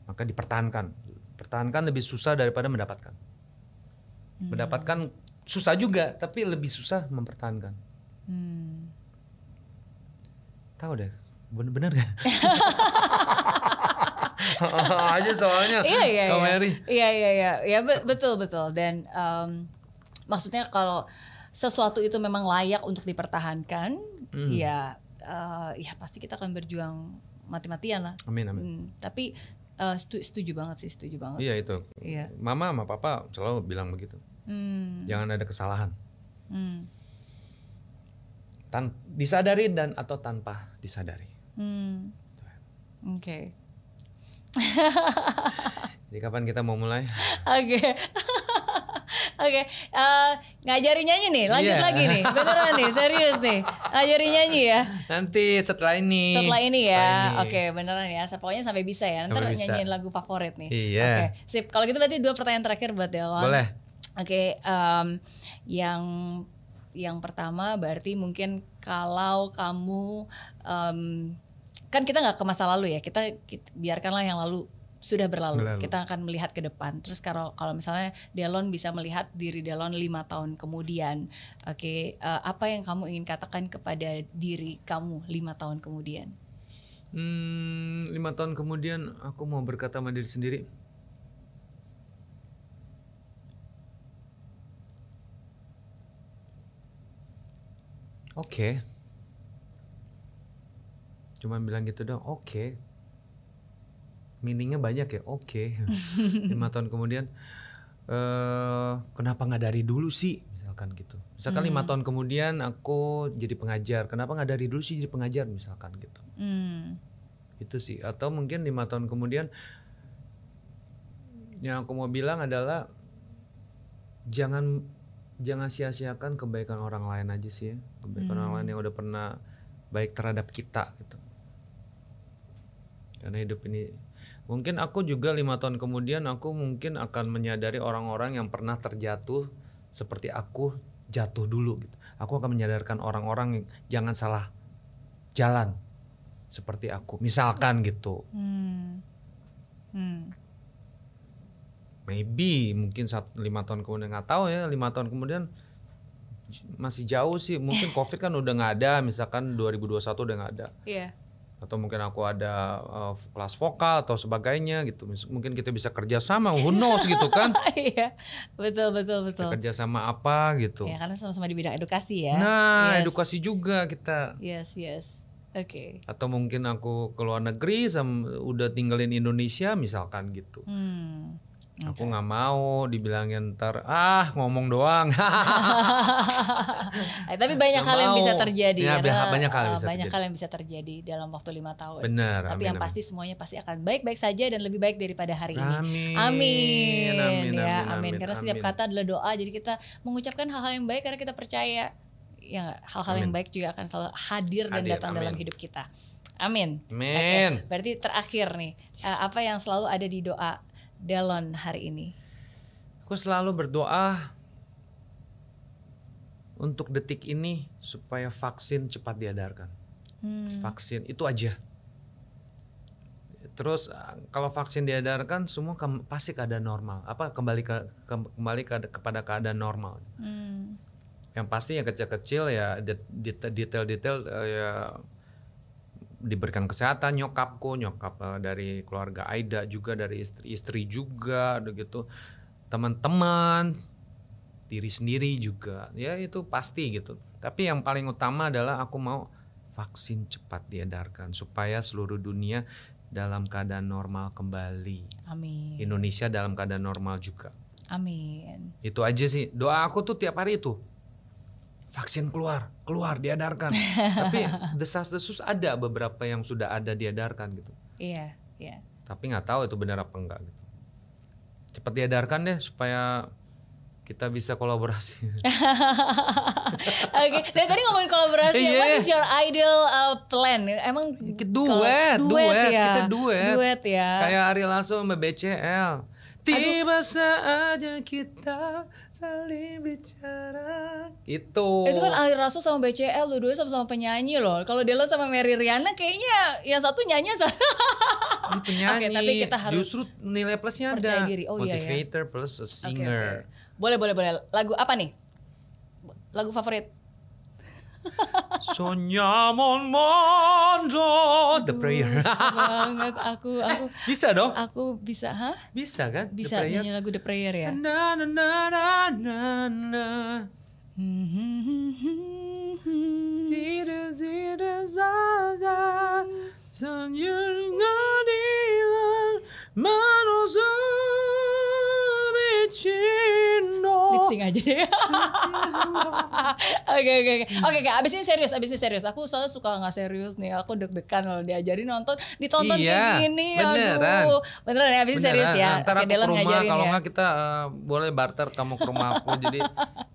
Maka dipertahankan. Pertahankan lebih susah daripada mendapatkan. Mendapatkan susah juga, tapi lebih susah mempertahankan. Hmm. Tahu deh, bener-bener gak? <laughs> aja soalnya. Iya iya Kak iya. Mary. Iya iya iya. Ya be- betul betul dan em, maksudnya kalau sesuatu itu memang layak untuk dipertahankan, Hmm. ya eh, ya pasti kita akan berjuang mati-matian lah. Amin amin. Hmm, tapi eh, setu- setuju banget sih, setuju banget. Iya itu. Iya. Mama sama papa selalu bilang begitu. Hmm, Jangan ada kesalahan. hmm, Tan disadari dan atau tanpa disadari. hmm. Oke. Jadi kapan kita mau mulai? Oke. Oke, eh, ngajarin nyanyi nih, lanjut Iya. lagi nih, beneran nih, serius nih, ngajarin nyanyi ya. Nanti setelah ini. Setelah ini ya, oke beneran ya. Pokoknya sampai bisa ya. Bisa. nyanyiin lagu favorit nih. Iya. Oke, sip. Kalau gitu berarti dua pertanyaan terakhir buat Delon. Boleh. Oke, em, yang yang pertama berarti mungkin kalau kamu em, kan kita nggak ke masa lalu ya. Kita, kita biarkanlah yang lalu sudah berlalu. Berlalu. Kita akan melihat ke depan. Terus kalau kalau misalnya Delon bisa melihat diri Delon lima tahun kemudian, oke, eh, apa yang kamu ingin katakan kepada diri kamu lima tahun kemudian? Hmm, lima tahun kemudian aku mau berkata sama diri sendiri. Oke. Cuman bilang gitu dong, oke. Meaningnya banyak ya, oke. <laughs> lima tahun kemudian, eh kenapa nggak dari dulu sih? Misalkan. gitu. Misalkan lima tahun kemudian aku jadi pengajar, kenapa nggak dari dulu sih jadi pengajar misalkan gitu. Hmm. Itu sih. Atau mungkin lima tahun kemudian yang aku mau bilang adalah jangan jangan sia-siakan kebaikan orang lain aja sih ya. Kebaikan orang lain yang udah pernah baik terhadap kita gitu. Karena hidup ini mungkin aku juga lima tahun kemudian aku mungkin akan menyadari orang-orang yang pernah terjatuh seperti aku jatuh dulu gitu. Aku akan menyadarkan orang-orang jangan salah jalan seperti aku. Misalkan gitu. Hmm. Hmm. Maybe mungkin saat lima tahun kemudian nggak tahu ya lima tahun kemudian masih jauh sih mungkin <laughs> covid kan udah nggak ada misalkan 2021 udah nggak ada Iya. atau mungkin aku ada uh, kelas vokal atau sebagainya gitu mungkin kita bisa kerja sama who knows gitu kan <laughs> Iya. Betul betul betul. kerja sama apa gitu Ya karena sama-sama di bidang edukasi ya. nah Yes. edukasi juga kita Yes, yes. Oke. atau mungkin aku ke luar negeri sama udah tinggalin Indonesia misalkan gitu Hmm. Aku nggak mau dibilangin ntar ah ngomong doang. <laughs> Eh, tapi banyak Nggak hal yang mau. bisa terjadi. Ya, karena, banyak hal yang uh, bisa banyak terjadi. hal yang bisa terjadi dalam waktu lima tahun. Benar. Tapi amin, yang amin. pasti semuanya pasti akan baik-baik saja dan lebih baik daripada hari ini. Amin. Amin, Amin, ya, amin, amin. Karena setiap amin. kata adalah doa, jadi kita mengucapkan hal-hal yang baik karena kita percaya ya hal-hal yang Amin. baik juga akan selalu hadir dan Hadir, datang dalam amin. hidup kita. Amin. Amin. Oke, berarti terakhir nih, eh, apa yang selalu ada di doa Delon hari ini? Aku selalu berdoa untuk detik ini supaya vaksin cepat diedarkan. Hmm. Vaksin itu aja. Terus kalau vaksin diedarkan semua kem- pasti keadaan normal. Apa kembali ke, ke- kembali ke- kepada keadaan normal. Hmm. Yang pasti yang kecil-kecil ya det- det- detail-detail eh, ya diberikan kesehatan nyokapku, nyokap eh, dari keluarga Aida juga dari istri-istri juga gitu. Teman-teman, diri sendiri juga. Ya itu pasti gitu. Tapi yang paling utama adalah aku mau vaksin cepat diedarkan supaya seluruh dunia dalam keadaan normal kembali. Amin. Indonesia dalam keadaan normal juga. Amin. Itu aja sih. Doa aku tuh tiap hari itu. Vaksin keluar, keluar diedarkan. <laughs> Tapi desas-desus ada beberapa yang sudah ada diedarkan gitu. Iya, iya. Tapi nggak tahu itu benar apa enggak gitu. Cepat diedarkan deh supaya kita bisa kolaborasi. <laughs> Oke, dari tadi ngomongin kolaborasi, Iya. what is your ideal uh, plan? Emang duet, kalau- duet, ya? kita duet. Duet ya. Kayak Ari Lasso sama BCL. Tiba saatnya kita saling bicara. Itu. Itu kan Ali Rasul sama BCL, dua-duanya sama-sama penyanyi loh. Kalau Delon sama Mary Riana kayaknya yang satu nyanyi <laughs> penyanyi. Oke, tapi kita harus justru nilai plusnya ada. percaya diri. Oh, iya, ya. Motivator plus a singer. oke. Boleh, boleh, boleh. Lagu apa nih? Lagu favorit? Sogniamo un mondo. The prayer. <laughs> Banget aku, aku, Bisa dong? aku bisa, hah? Bisa kan? Bisa nyanyi lagu The Prayer ya? Na na na na na na. Sync aja deh. <laughs> Oke oke oke. Oke oke, abis ini serius, abis ini serius. Aku soalnya suka nggak serius nih. Aku deg-degan kalau diajarin nonton, ditonton Iya, kayak gini. beneran. Aduh. Beneran ya, abis ini serius ya. Ntar aku ke Delon rumah, kalau ya. nggak kita eh, boleh barter kamu ke rumah aku <laughs> jadi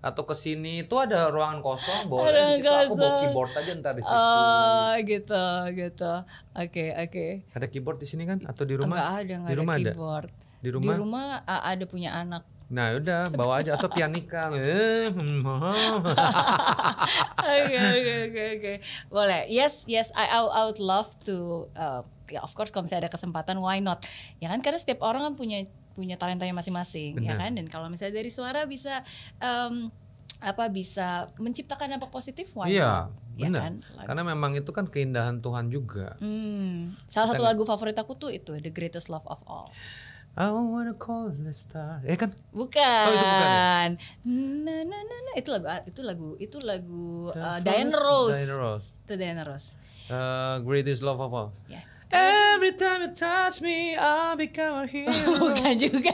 atau ke sini itu ada ruangan kosong boleh Ruangan di situ aku bawa kosong. keyboard aja ntar di situ. Oh gitu gitu. Oke oke. Ada keyboard di sini kan atau di rumah? Enggak ada, enggak di ada rumah ada. keyboard. Di rumah? Di rumah ada punya anak. Nah, udah bawa aja atau pianika. <laughs> <laughs> Oke oke oke oke. Boleh. Yes yes I I, would love to uh, ya of course kalau misalnya ada kesempatan why not. Ya kan karena setiap orang kan punya punya talentanya masing-masing ya kan dan kalau misalnya dari suara bisa um, apa bisa menciptakan dampak positif why Iya, not? Ya benar. kan? Lagu- Karena memang itu kan keindahan Tuhan juga. Hmm, salah satu lagu favorit aku tuh itu The Greatest Love of All. I wanna call the star. Eh kan? Bukan. Oh, itu bukan Na, na, na, na. Itu lagu itu lagu itu lagu uh, Diana Rose. Diana Rose. Itu Diana Rose. Uh, greatest love of all. Ya. Every time you touch me, I become a hero. <laughs> Bukan juga.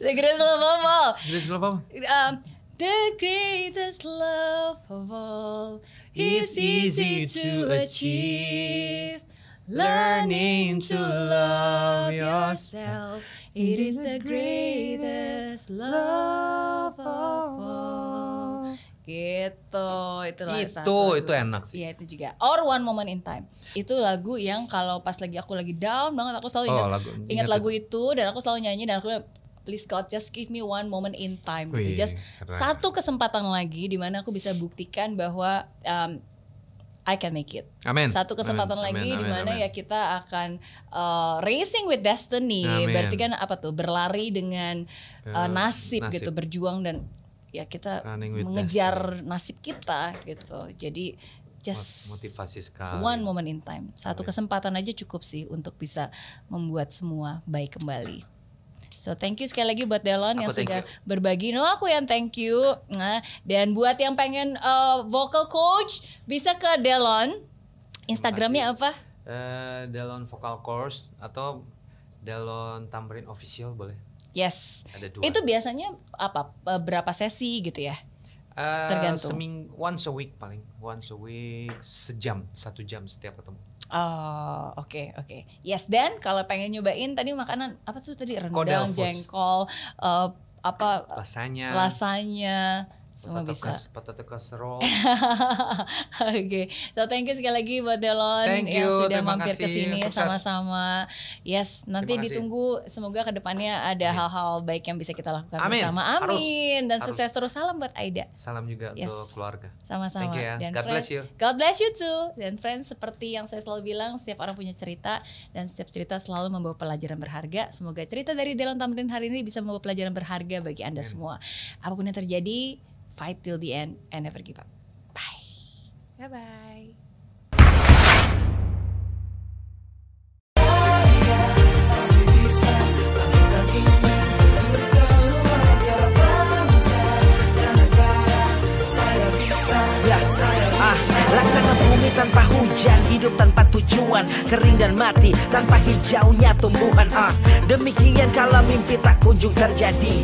The Greatest Love of All. greatest love of all. Um, The greatest love of all is easy to achieve. Learning to love yourself, it is the greatest love of all. Gitu, itulah Itu satu itu enak sih. Iya itu juga. Or One Moment in Time. Itu lagu yang kalau pas lagi aku lagi down banget aku selalu Oh, ingat lagu- ingat ingat lagu itu dan aku selalu nyanyi dan aku please God just give me one moment in time gitu. Wih, Just keren. satu kesempatan lagi di mana aku bisa buktikan bahwa um, I can make it. Amin. Satu kesempatan Amin, lagi amin, di amin, mana amin. ya kita akan uh, racing with destiny. Amin. Berarti kan apa tuh? Berlari dengan uh, nasib, nasib. gitu, berjuang dan ya kita mengejar nasib kita gitu. Jadi just Motivasi sekali. one moment in time. Satu kesempatan aja cukup sih untuk bisa membuat semua baik kembali. So thank you sekali lagi buat Delon yang Aku thank sudah you. berbagi. No aku yang thank you. Nah, dan buat yang pengen uh, vocal coach bisa ke Delon. Instagramnya apa? Eh, Delon Vocal Course atau Delon Tamrin Official boleh. Yes. Ada dua. Itu biasanya apa? uh, Berapa sesi gitu ya? Eh, tergantung. Seming once a week paling, once a week sejam, satu jam setiap ketemu. Oh, oke oke. Yes, dan kalau pengen nyobain tadi makanan apa tuh tadi rendang, jengkol, uh, apa Rasanya. rasanya semua potato bisa. cas- potato casserole. <laughs> Oke, so thank you sekali lagi buat Delon Thank yang you, sudah terima mampir ke sini sama-sama. Yes, nanti ditunggu semoga ke depannya ada hal-hal baik yang bisa kita lakukan Amin. bersama. Harus. Amin dan Harus. sukses terus. Salam buat Aida. Salam juga Yes. untuk keluarga. Sama-sama. Thank you ya. Dan God friends- bless you. God bless you too. Dan friends seperti yang saya selalu bilang, setiap orang punya cerita dan setiap cerita selalu membawa pelajaran berharga. Semoga cerita dari Delon Tamrin hari ini bisa membawa pelajaran berharga bagi Anda semua. Apa pun yang terjadi, fight till the end and never give up. Bye. Bye bye. Ah, laksana bumi tanpa hujan, hidup tanpa tujuan, kering dan mati tanpa hijaunya tumbuhan. Ah, demikian kalau mimpi tak kunjung terjadi.